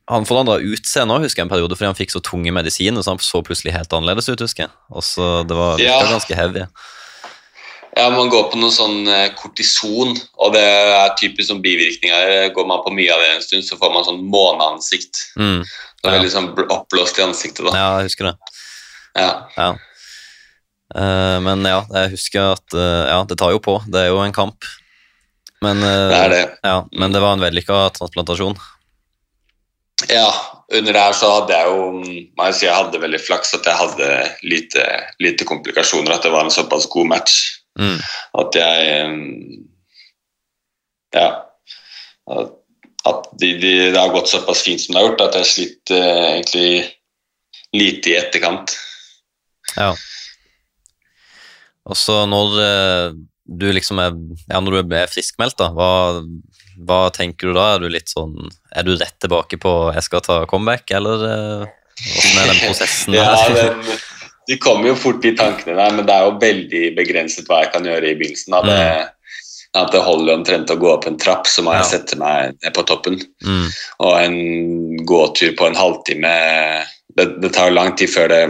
han forandra utseende òg, husker jeg en periode, fordi han fikk så tunge medisiner, så han så plutselig helt annerledes ut, husker jeg. Og så Det var
Ja.
ganske heavy.
Ja, Man går på noe sånn eh, kortison, og det er typisk sånn bivirkninger. Går man på mye av det en stund, så får man sånn måneansikt.
Mm.
Det er
litt
veldig sånn oppblåst i ansiktet. da.
Ja, jeg husker det.
Ja.
Ja. Eh, men ja, jeg husker at eh, ja, det tar jo på. Det er jo en kamp. Men,
Det er det.
Ja, men det var en vellykka transplantasjon.
Ja, under det her så hadde jeg jo må jeg si jeg hadde veldig flaks at jeg hadde lite, lite komplikasjoner, at det var en såpass god match.
Mm.
At jeg Ja. At, at de, de, det har gått såpass fint som det har gjort, at jeg har slitt eh, egentlig lite i etterkant.
Ja. Og så når eh, du liksom er Ja, når du er friskmeldt, da, hva, hva tenker du da? Er du litt sånn Er du rett tilbake på jeg skal ta comeback, eller åssen hvordan er den prosessen <laughs>
Ja, den, de kommer jo fort, i tankene der, men det er jo veldig begrenset hva jeg kan gjøre i begynnelsen. Da. Det, at det holder omtrent å gå opp en trapp, så må jeg
Ja.
sette meg ned på toppen.
Mm,
Og en gåtur på en halvtime det, det tar jo lang tid før det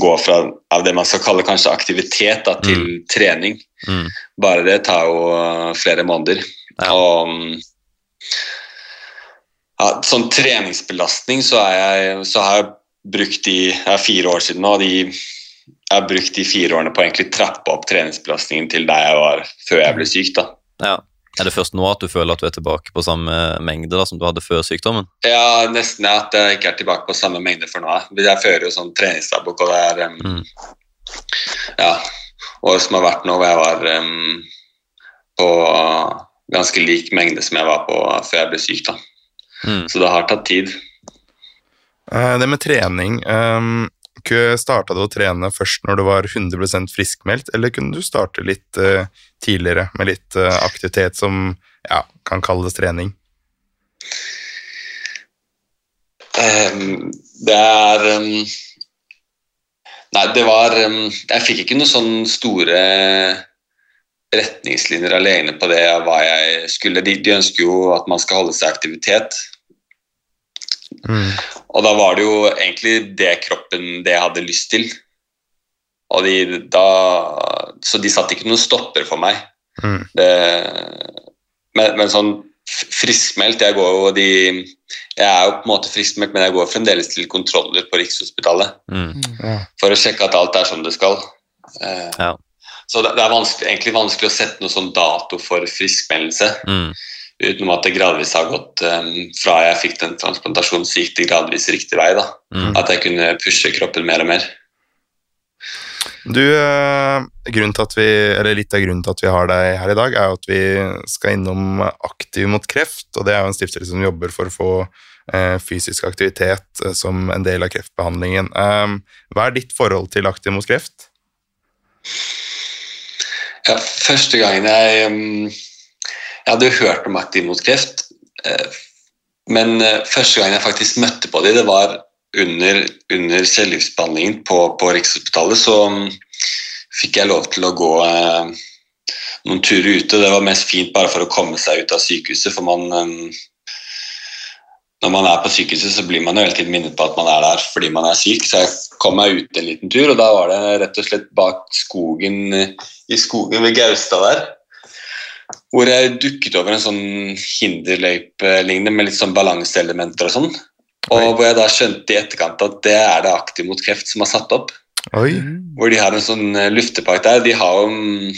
går fra av det man skal kalle kanskje aktivitet da, til trening.
mm,
Bare det tar jo flere måneder.
Ja.
Og um, ja, sånn treningsbelastning så, jeg, så har jeg brukt de Jeg er fire år siden nå, de, jeg har brukt de fire årene på å egentlig trappe opp treningsbelastningen til der jeg var før jeg ble syk. da.
ja. Er det først nå at du føler at du er tilbake på samme mengde da, som du hadde før sykdommen?
Ja, nesten at jeg ikke er tilbake på samme mengde for nå. Jeg fører jo sånn treningsdagbok, og det er um,
Mm.
ja, Året som har vært nå hvor jeg var um, på ganske lik mengde som jeg var på før jeg ble syk. da.
Mm.
Så det har tatt tid.
Eh, Det med trening um, Starta du å trene først når du var 100% friskmeldt, eller kunne du starte litt eh, tidligere med litt eh, aktivitet som ja, kan kalles trening?
Um, det er um, Nei, det var um, Jeg fikk ikke noen sånne store retningslinjer alene på det hva jeg skulle. De, de ønsker jo at man skal holde seg i aktivitet.
Mm.
Og da var det jo egentlig det kroppen det jeg hadde lyst til. Og de, da, så de satte ikke noen stopper for meg.
Mm.
Det, men, men sånn friskmeldt Jeg går jo de Jeg er jo på en måte friskmeldt, men jeg går fremdeles til kontroller på Rikshospitalet
Mm.
Ja.
for å sjekke at alt er som det skal. Eh,
Ja.
Så det, det er vanskelig, egentlig vanskelig å sette noen sånn dato for friskmeldelse.
Mm.
Utenom at det gradvis har gått um, fra jeg fikk den transplantasjonen, så gikk det gradvis riktig vei. da.
Mm.
At jeg kunne pushe kroppen mer og mer.
Du, eh, grunnen til at vi, eller Litt av grunnen til at vi har deg her i dag, er at vi skal innom Aktiv mot kreft. og Det er jo en stiftelse som jobber for å få eh, fysisk aktivitet eh, som en del av kreftbehandlingen. Eh, hva er ditt forhold til Aktiv mot kreft?
Ja, første gangen jeg um, Jeg hadde jo hørt om Aktiv mot kreft, eh, men eh, første gangen jeg faktisk møtte på dem, det var under, under cellegiftbehandlingen på, på Rikshospitalet. Så um, fikk jeg lov til å gå eh, noen turer ute. Det var mest fint bare for å komme seg ut av sykehuset, for man um, når man er på sykehuset, så blir man jo hele tiden minnet på at man er der fordi man er syk. Så jeg kom meg ut en liten tur, og da var det rett og slett bak skogen i skogen ved Gaustad der. Hvor jeg dukket over en sånn hinderløype lignende med litt sånn balanseelementer og sånn. Og
Oi.
hvor jeg da skjønte i etterkant at det er det Aktiv mot kreft som har satt opp.
Oi,
Hvor de har en sånn eh, luftepark der. De har jo mm,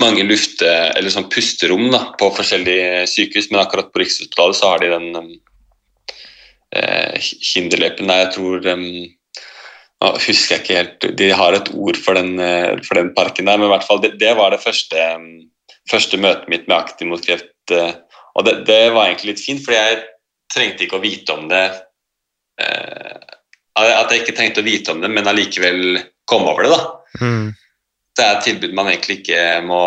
mange lufte, eller sånn pusterom da, på forskjellige sykehus, men akkurat på Rikshospitalet så har de den eh, hinderløypen Nei, Jeg tror nå husker jeg ikke helt De har et ord for den, eh, for den parken der, men i hvert fall det, det var det første, første møtet mitt med Aktiv mot kreft. eh, og det, det var egentlig litt fint, fordi jeg trengte ikke å vite om det eh, At jeg ikke trengte å vite om det, men allikevel komme over det. da
mm.
det er et tilbud man egentlig ikke må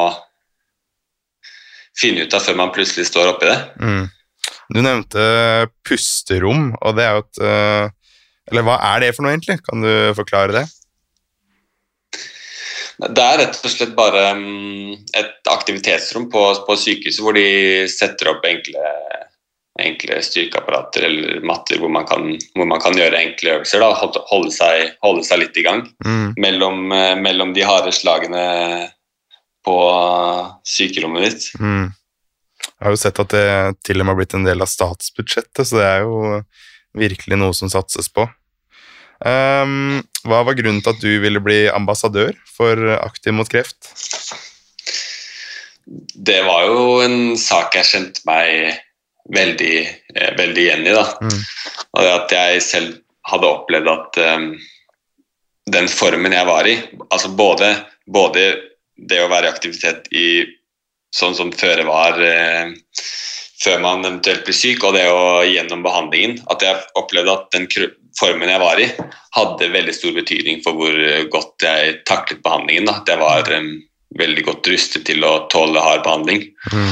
finne ut av før man plutselig står oppi det.
Mm. Du nevnte pusterom, og det er jo et eh, Eller hva er det for noe, egentlig? Kan du forklare det?
Det er rett og slett bare mm, et aktivitetsrom på, på sykehuset hvor de setter opp enkle, enkle styrkeapparater eller matter hvor man kan, hvor man kan gjøre enkle øvelser. Da, holde, seg, holde seg litt i gang
Mm.
mellom, eh, mellom de harde slagene på sykerommet ditt.
Mm. Jeg har jo sett at det til og med har blitt en del av statsbudsjettet, så det er jo virkelig noe som satses på. Um, hva var grunnen til at du ville bli ambassadør for Aktiv mot kreft?
Det var jo en sak jeg kjente meg veldig, eh, veldig igjen i. da.
Mm.
Og det at jeg selv hadde opplevd at um, den formen jeg var i, altså både, både det å være i aktivitet i sånn som føre var eh, før man eventuelt blir syk, og det å gjennom behandlingen, at jeg opplevde at den formen jeg var i, hadde veldig stor betydning for hvor eh, godt jeg taklet behandlingen. Da. At jeg var eh, veldig godt rustet til å tåle hard behandling.
Mm.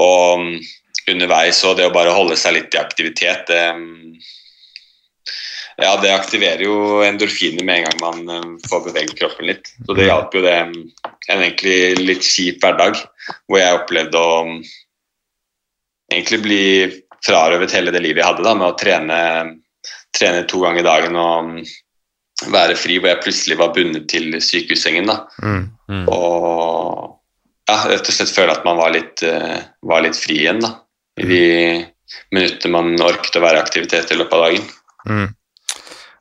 Og mm, underveis og det å bare holde seg litt i aktivitet mm, ja, det aktiverer jo endorfiner med en gang man eh, får beveget kroppen litt. Så det hjalp jo det mm, en egentlig litt kjip hverdag, hvor jeg opplevde å mm, egentlig bli frarøvet hele det livet jeg hadde da, med å trene, trene to ganger i dagen og mm, være fri, hvor jeg plutselig var bundet til sykehussengen. da.
Mm.
Mm.
Og ja, rett og slett føle at man var litt, uh, var litt fri igjen da, i de minuttene man orket å være i aktivitet i løpet av dagen.
Mm.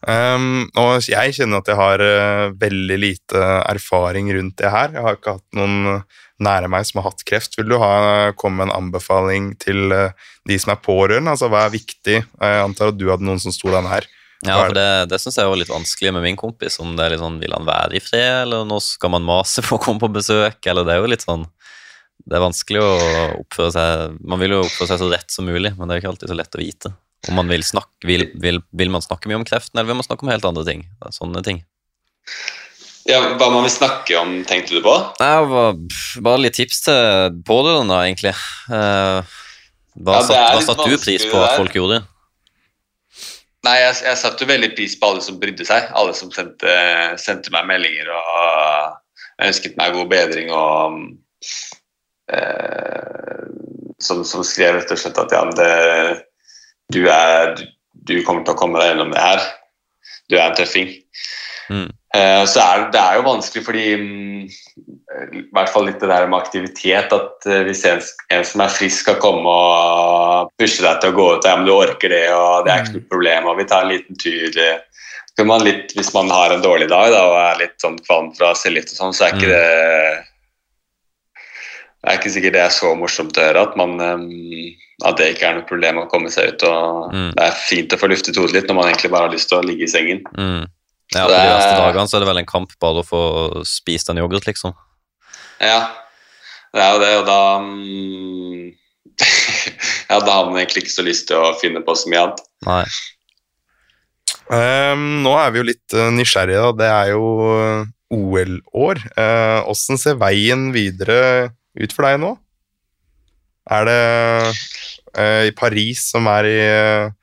Um, og jeg kjenner at jeg har uh, veldig lite erfaring rundt det her. Jeg har ikke hatt noen nære meg som har hatt kreft. Vil du ha, komme med en anbefaling til eh, de som er pårørende? Altså, hva er viktig? Jeg antar at du hadde noen som sto deg nær.
Ja, for det, det syns jeg var litt vanskelig med min kompis. Om det er litt sånn, Vil han være i fred, eller nå skal man mase på å komme på besøk? Eller det er jo litt sånn Det er vanskelig å oppføre seg Man vil jo oppføre seg så rett som mulig, men det er jo ikke alltid så lett å vite. Om man vil snakke Vil, vil, vil man snakke mye om kreften, eller vil man snakke om helt andre ting? Sånne ting.
Ja, Hva man vil snakke om, tenkte du på?
Nei, bare, litt tips til pårørende, egentlig. Eh, hva,
Ja, satte
satt, du pris på at folk gjorde?
Nei, jeg, jeg satte veldig pris på alle som brydde seg. Alle som sendte, sendte meg meldinger og ønsket meg god bedring og eh, som, som skrev rett og slett at ja, det, du, er, du kommer til å komme deg gjennom det her. Du er en tøffing.
Mm.
Eh, så er, det er jo vanskelig fordi mm, I hvert fall litt det der med aktivitet. At eh, hvis en, en som er frisk skal komme og pushe deg til å gå ut, ja, men du orker det, og det er ikke noe problem, og vi tar en liten tur eh, man litt, Hvis man har en dårlig dag da, og er litt sånn kvalm fra cellegift og sånn, så er ikke
Mm.
det det er ikke sikkert det er så morsomt å høre at, man, at det ikke er noe problem å komme seg ut. og
Mm.
Det er fint å få luftet hodet litt når man egentlig bare har lyst til å ligge i sengen.
Mm. Ja, På de verste dagene så er det vel en kamp bare å få spist en yoghurt, liksom.
Ja, det er jo det, og da mm, <laughs> Ja, da har man egentlig ikke så lyst til å finne på så mye annet.
Nei.
Um, nå er vi jo litt uh, nysgjerrige, da. Det er jo uh, OL-år. Uh, ser veien videre ut for deg nå? Er det uh, i Paris som er i uh,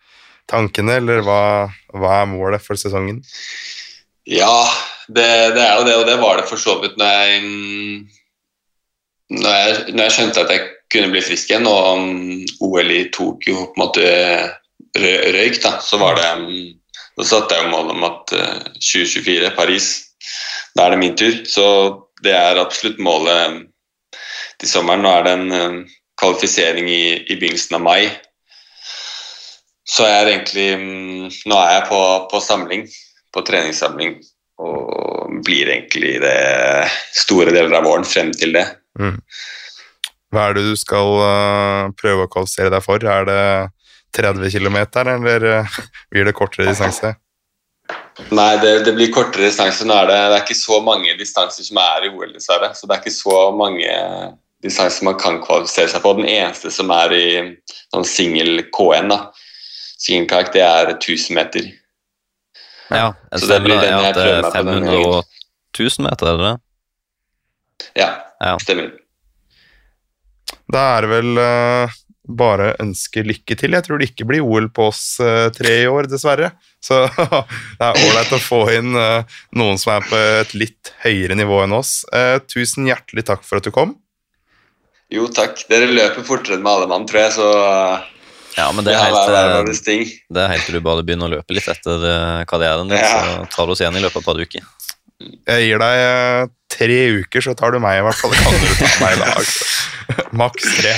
tankene, eller hva, hva er målet for sesongen?
Ja, det, det er jo det, og det var det for så vidt når jeg, når jeg, når jeg skjønte at jeg kunne bli frisk igjen, og mm, OL i Tokyo på en måte rø- røyk, da, så var det mm, Da satte jeg jo mål om at eh, 2024, Paris, da er det min tur. Så det er absolutt målet mm, til sommeren. Nå er det en kvalifisering i, i begynnelsen av mai. Så jeg er egentlig Nå er jeg på, på samling, på treningssamling, og blir egentlig det store deler av våren frem til det.
Hva er det du skal uh, prøve å kvalifisere deg for? Er det 30 km, eller uh, blir det kortere distanse?
Nei, det, det blir kortere distanse. Nå er det, det er ikke så mange distanser som er i OL, dessverre. Så det er ikke så mange distanser man kan kvalifisere seg på. Den eneste som er i sånn singel K1, da, singelkajakk, det er 1000 meter.
Ja, jeg
Så det blir den jeg prøver
er
meg på denne
500 og 1000 meter, er det det?
Ja,
Ja.
stemmer.
Da er det vel uh, bare ønske lykke til. Jeg tror det ikke blir OL på oss uh, tre i år, dessverre. Så <laughs> det er ålreit å få inn uh, noen som er på et litt høyere nivå enn oss. Uh, tusen hjertelig takk for at du kom.
Jo, takk. Dere løper fortere enn med alle mann, tror jeg, så
Ja, men det er helt,
ting.
det er helt til du bare begynner å løpe litt etter eh, karrieren din,
Ja.
så tar du oss igjen i løpet av et par uker.
Jeg gir deg uh, tre uker, så tar du meg i hvert fall. Kan du ta meg i dag. <laughs> Maks tre.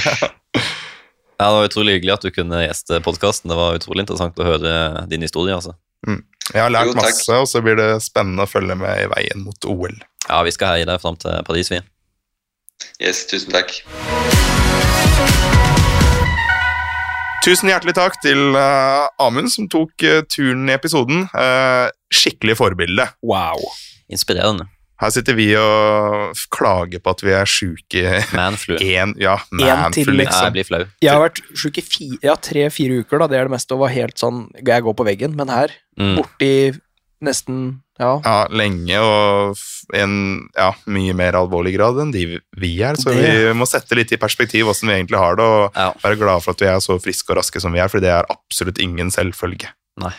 Ja, Det var utrolig hyggelig at du kunne gjeste podkasten. Det var utrolig interessant å høre din historie. altså.
Jeg har lært
Jo,
masse, og så blir det spennende å følge med i veien mot OL.
Ja, Vi skal heie deg fram til Paris, vi.
Yes, tusen takk.
Tusen hjertelig takk til uh, Amund som tok uh, turen i episoden. Uh, skikkelig forbilde.
Wow.
Inspirerende.
Her sitter vi og klager på at vi er sjuke
Manflu.
En, Ja,
manflu,
man
til,
liksom.
jeg blir flau.
Jeg har vært sjuk i fi- ja, tre-fire uker, da. Det er det meste, og var helt sånn Jeg går på veggen, men her,
Mm.
borti nesten Ja.
Ja, lenge og i en ja, mye mer alvorlig grad enn de vi er. Så
Det-
vi må sette litt i perspektiv åssen vi egentlig har det, og
Ja.
være glad for at vi er så friske og raske som vi er, for det er absolutt ingen selvfølge.
Nei.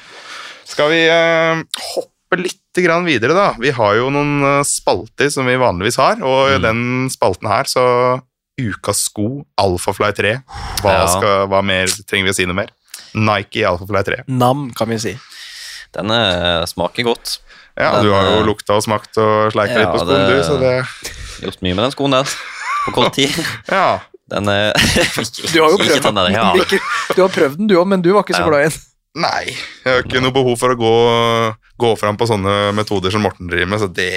Skal vi eh, hoppe litt grann videre, da? Vi har jo noen eh, spalter som vi vanligvis har, og i
Mm.
den spalten her så Ukas sko, Alphafly 3. Hva, skal, hva mer trenger vi å si noe mer? Nike Alphafly 3.
Nam, kan vi si.
Den eh, smaker godt.
Ja,
Den,
du har jo
eh,
lukta og smakt og sleika litt på skoen, du, så det
Gjort mye med den skoen der på kort tid.
Ja.
Den <laughs> er
Du har jo prøvd
den der, ja.
Ikke, du har prøvd den, du òg, men du var ikke så
Ja.
glad i den.
Nei, jeg har ikke noe behov for å gå, gå fram på sånne metoder som Morten driver med, så det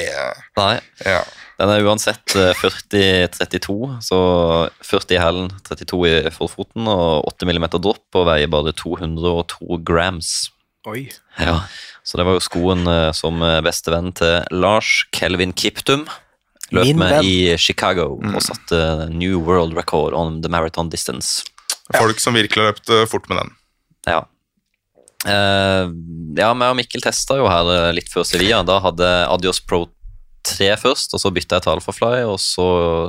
Nei.
Ja.
Den er uansett eh, 40-32, så 40 i hælen, 32 i forfoten og 8 mm dropp og veier bare 202 grams.
Oi.
Ja, Så det var jo skoen eh, som bestevenn beste venn til Lars Kelvin Kiptum løp
Min
med
venn.
i Chicago og satte new world record on the marathon distance.
Folk som virkelig har løpt eh, fort med den.
Ja. Uh, ja, meg og Mikkel testa jo her eh, litt før Sevilla. Da hadde Adios Pro 3 først, og så bytta jeg til Alphafly, og så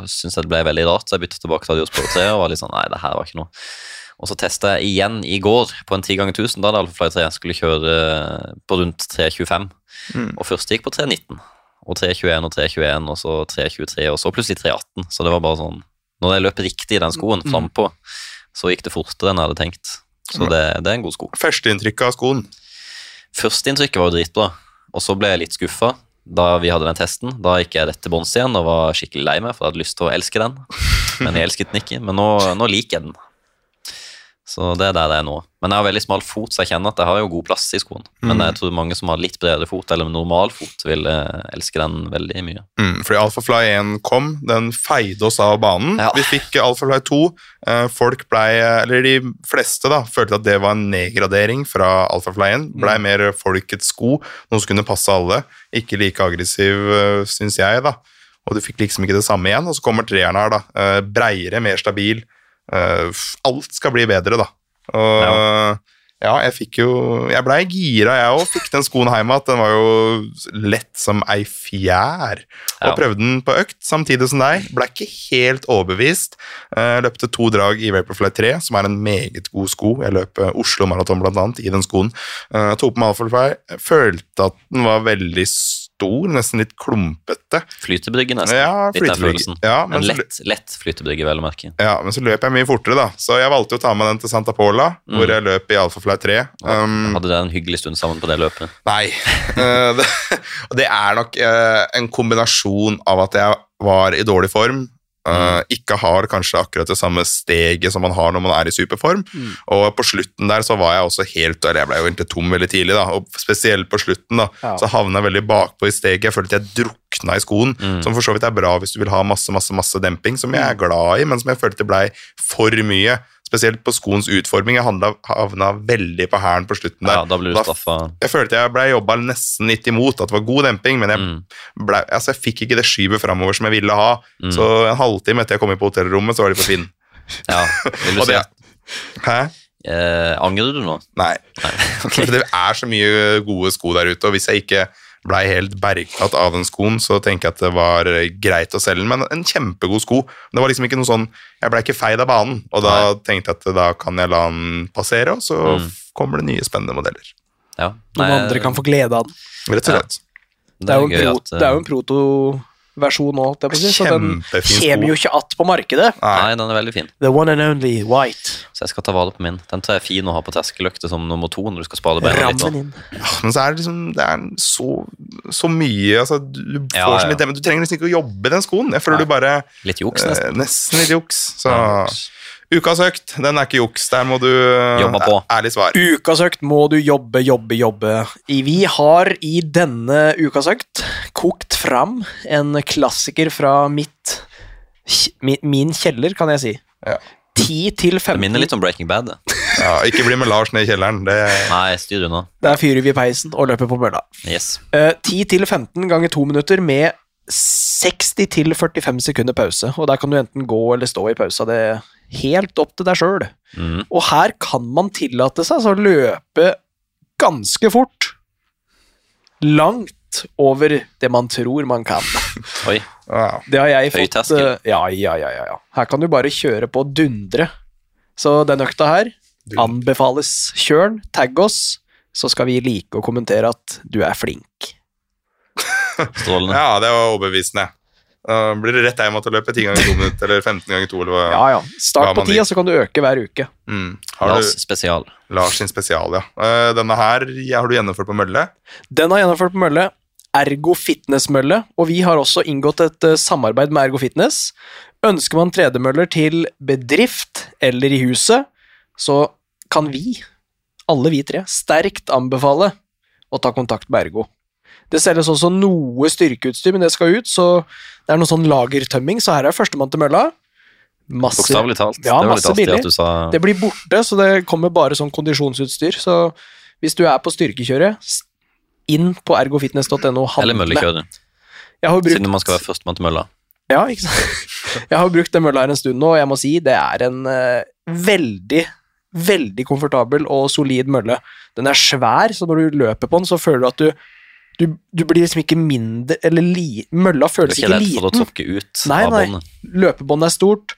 syntes jeg det ble veldig rart, så jeg bytta tilbake til Adios Pro 3 og var litt sånn Nei, det her var ikke noe. Og så testa jeg igjen i går på en 10 ganger 1000. Da hadde Fly 3 jeg skulle kjøre eh, på rundt 3.25,
Mm.
og først gikk på 3.19. Og 3.21 og 3.21, og så 3.23, og så plutselig 3.18. Så det var bare sånn Når jeg løp riktig i den skoen
Mm.
frampå, så gikk det fortere enn jeg hadde tenkt. Så det, det er en god sko.
Førsteinntrykket av skoen.
Førsteinntrykket var jo dritbra, og så ble jeg litt skuffa da vi hadde den testen. Da gikk jeg rett til bunns igjen og var skikkelig lei meg, for jeg hadde lyst til å elske den. Men jeg elsket den ikke. Men nå, nå liker jeg den. Så det er der det er nå. Men jeg har veldig smal fot, så jeg kjenner at jeg har jo god plass i skoen. Men jeg tror mange som har litt bredere fot, eller normal fot, vil eh, elske den veldig mye.
Mm, fordi Alphafly 1 kom, den feide oss av banen.
Ja.
Vi fikk Alphafly 2. Eh, folk blei, eller de fleste da, følte at det var en nedgradering fra Alphafly 1. Blei mer folkets sko, noe som kunne passe alle. Ikke like aggressiv, syns jeg, da. Og du fikk liksom ikke det samme igjen. Og så kommer treeren her, da. Breiere, mer stabil. F- alt skal bli bedre, da. Og ja, jeg fikk jo Jeg blei gira, jeg òg. Fikk den skoen hjem igjen. Den var jo lett som ei fjær. Og
Ja.
prøvde den på økt samtidig som deg. Ble ikke helt overbevist. Uh, løpte to drag i Vaporfly 3, som er en meget god sko. Jeg løp eh, Oslo Maraton blant annet i den skoen. Uh, tok på meg Alphafly. Følte at den var veldig stor, nesten litt klumpete.
Flytebrygge, nesten.
Ja, flytebrygge. Ja,
en
men en
lett, lett flytebrygge, vel å merke.
Ja, men så løp jeg mye fortere, da. Så jeg valgte å ta med den til Santa Pola, hvor
Mm.
jeg løp i Alphafly 3. Um,
Hadde dere en hyggelig stund sammen på det løpet?
Nei. <laughs> Eh, det, <laughs> det er nok eh, en kombinasjon av at jeg var i dårlig form, eh, ikke har kanskje akkurat det samme steget som man har når man er i superform, og på slutten der så var jeg også helt Eller jeg ble jo egentlig tom veldig tidlig, da, og spesielt på slutten, da,
Ja.
så havna jeg veldig bakpå i steget. Jeg følte jeg drukna i skoen,
Mm.
som for så vidt er bra hvis du vil ha masse, masse, masse demping, som jeg er glad i, men som jeg følte blei for mye. Spesielt på skoens utforming. Jeg handla, havna veldig på hælen på slutten der.
Ja, da ble du
Da jeg følte jeg ble jobba nesten litt imot, at det var god demping, men jeg,
Mm.
ble, altså jeg fikk ikke det skyvet framover som jeg ville ha.
Mm.
Så en halvtime etter jeg kom inn på hotellrommet, så var de på Finn. <laughs>
Ja, vil du <laughs> si
det, hæ?
eh, Angrer du nå?
Nei.
Nei. <laughs>
For det er så mye gode sko der ute, og hvis jeg ikke blei helt bergtatt av den skoen, så tenker jeg at det var eh, greit å selge den, men en kjempegod sko. Det var liksom ikke noe sånn Jeg blei ikke feid av banen, og da tenkte jeg at da kan jeg la den passere, og så
Mm.
kommer det nye spennende modeller.
Ja.
Noen andre kan få glede av den.
Rett og
Ja.
slett.
Det er jo en,
gøy
pro,
at, eh,
det er jo en protoversjon òg, holdt jeg på å si, så den
Kjempefin sko.
kommer jo ikke att på markedet.
Nei.
Nei, den er veldig fin.
The one and only white.
Så jeg skal ta vare på min. Den tror jeg er fin å ha på terskeløkta som nummer to når du skal spade beina litt.
Ja,
Men så er det liksom Det er så, så mye altså, Du får
Ja,
så mye demme. Du trenger nesten ikke å jobbe i den skoen. Jeg føler
Nei.
du bare
Litt juks,
eh,
nesten.
Nesten litt juks. Så
Ja.
ukas økt, den er ikke juks. Der må du eh,
Jobbe på.
Ærlig svar.
Ukas økt må du jobbe, jobbe, jobbe. Vi har i denne ukas økt kokt fram en klassiker fra mitt min, kjeller, kan jeg si.
Ja.
10 til
Det minner litt om Breaking Bad. det.
Ja, ikke bli med Lars ned i kjelleren. Det,
Nei, styr unna.
Der fyrer vi peisen og løper på mølla.
Yes.
Uh, 10 til 15 ganger 2 minutter med 60 til 45 sekunder pause. Og der kan du enten gå eller stå i pausa. Det er helt opp til deg sjøl.
Mm.
Og her kan man tillate seg altså, å løpe ganske fort. Langt over det man tror man kan. <laughs>
Oi.
Det har jeg fått eh, ja, ja, ja, ja, ja. Her kan du bare kjøre på og dundre. Så den økta her anbefales. Kjør den, tagg oss, så skal vi like å kommentere at du er flink.
Strålende.
Ja, det var overbevisende. Da blir det rett hjem til å løpe 10 ganger 2 minutter, eller 15 ganger 2, eller hva.
Ja, ja.
Hva
Start på
man
ti,
vil.
og så kan du øke hver uke.
Mm. Har
Lars
du
spesial.
Lars sin spesial, ja. Eh, Denne her ja, har du gjennomført på mølle.
Den har jeg gjennomført på mølle. Ergo Fitness-mølle, og vi har også inngått et eh, samarbeid med Ergo Fitness. Ønsker man tredemøller til bedrift eller i huset, så kan vi, alle vi tre, sterkt anbefale å ta kontakt med Ergo. Det selges også noe styrkeutstyr, men det skal ut, så det er noe sånn lagertømming, så her er førstemann til mølla. Masse
Bokstavelig talt.
Ja,
det
masse billig.
sa
Det blir borte, så det kommer bare sånn kondisjonsutstyr. Så hvis du er på styrkekjøret, inn på ergofitness.no.
Eller møllekjøret,
brukt,
siden man skal være førstemann til mølla.
ja, ikke sant? <laughs> Jeg har brukt den mølla her en stund nå, og jeg må si det er en eh, veldig, veldig komfortabel og solid mølle. Den er svær, så når du løper på den, så føler du at du du, du blir liksom ikke mindre Eller li, mølla
Du er
føles
ikke
ikke,
redd for å
liten.
ut
Nei,
av båndet.
Løpebåndet er stort.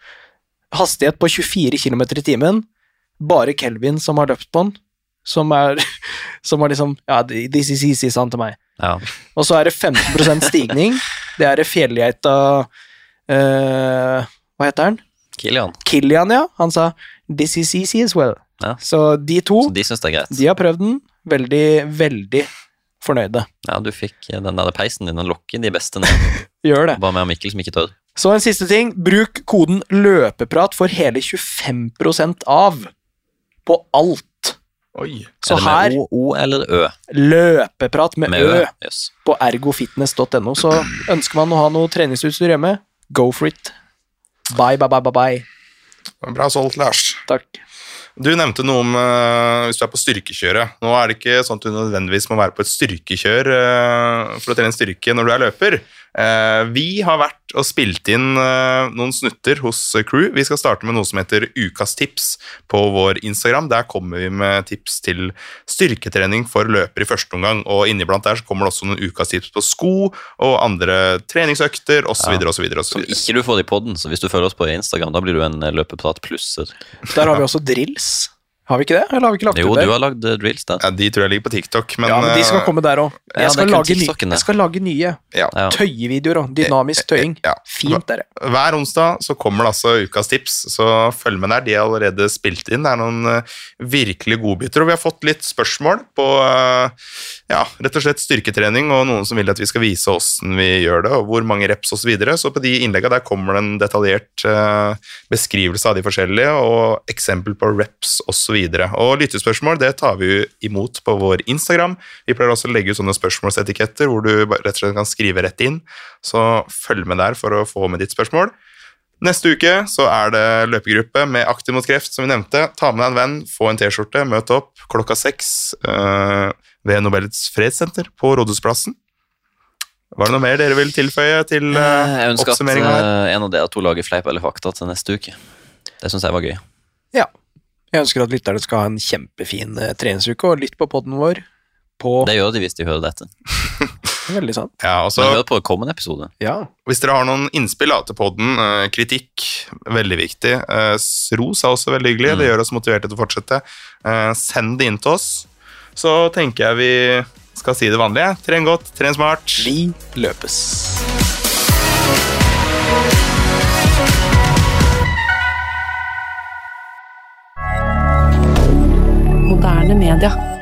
Hastighet på 24 km i timen. Bare Kelvin som har løpt på den. Som er <laughs> Som er liksom Ja, this is easy, sa han til meg.
Ja.
Og så er det 15% stigning. Det er fjellgeita uh, Hva heter han?
Kilian.
Kilian, ja. Han sa 'this is easy as well'.
Ja.
Så de to,
Så de
de har prøvd den. Veldig, veldig fornøyde.
Ja, du fikk den der peisen din og lokke de beste ned. <laughs>
Gjør det.
Bare med Mikkel som ikke tør.
Så en siste ting. Bruk koden LØPEPRAT for hele 25% av på alt.
Oi.
Så
er det
her
med O, O eller Ø?
Løpeprat med,
Med
Ø
Ø. Yes.
på ergofitness.no. Så ønsker man å ha noe treningsutstyr hjemme, go for it. Bye, bye, bye, bye, bye.
Bra solgt, Lars.
Takk.
Du nevnte noe om uh, hvis du er på styrkekjøret. Nå er det ikke sånn at du nødvendigvis må være på et styrkekjør uh, for å trene styrke når du er løper. Eh, vi har vært og spilt inn eh, noen snutter hos Crew. Vi skal starte med noe som heter Ukas tips på vår Instagram. Der kommer vi med tips til styrketrening for løper i første omgang. Og inniblant der så kommer det også noen ukas tips på sko og andre treningsøkter osv.
Ja.
osv.
Som ikke du får i podden, så hvis du følger oss på Instagram, da blir du en eh, løpeprat-plusser.
Der har vi også drills. Har vi ikke det? Eller har vi ikke lagt
Jo,
ut
du har lagd eh, drills der.
Ja, de tror jeg ligger på TikTok, men,
ja, men de skal
eh,
komme der òg. Jeg,
ja,
jeg skal lage nye
ja.
Tøyevideoer òg. Dynamisk tøying.
Ja.
Fint, dere.
Hver onsdag så kommer det altså ukas tips, så følg med der. De er allerede spilt inn. Det er noen eh, virkelig godbiter. Og vi har fått litt spørsmål på eh, ja, rett og slett styrketrening, og noen som vil at vi skal vise åssen vi gjør det, og hvor mange reps osv. Så, videre. så på de innleggene der kommer det en detaljert eh, beskrivelse av de forskjellige, og eksempel på reps osv. Og lyttespørsmål det tar vi imot på vår Instagram. Vi pleier også å legge ut sånne spørsmålsetiketter hvor du rett og slett kan skrive rett inn. Så følg med der for å få med ditt spørsmål. Neste uke så er det løpegruppe med Aktiv mot kreft, som vi nevnte. Ta med deg en venn, få en T-skjorte, møt opp klokka seks eh, ved Nobels fredssenter på Rådhusplassen. Var det noe mer dere vil tilføye til
Eh,
uh,
Jeg ønsker at eh, en av dere to lager fleip eller fakta til neste uke. Det syns jeg var gøy.
Ja. Jeg ønsker at lytterne skal ha en kjempefin eh, treningsuke, og lytt på podden vår på
Det gjør de hvis de hører dette.
Veldig sant.
Ja, også,
Men hør på kommende episode.
Ja.
Hvis dere har noen innspill til podden, eh, kritikk, veldig viktig. Eh, ros er også veldig hyggelig,
Mm.
det gjør oss motiverte til å fortsette. Eh, send det inn til oss. Så tenker jeg vi skal si det vanlige. Tren godt, tren smart.
Vi løpes.
Moderne media.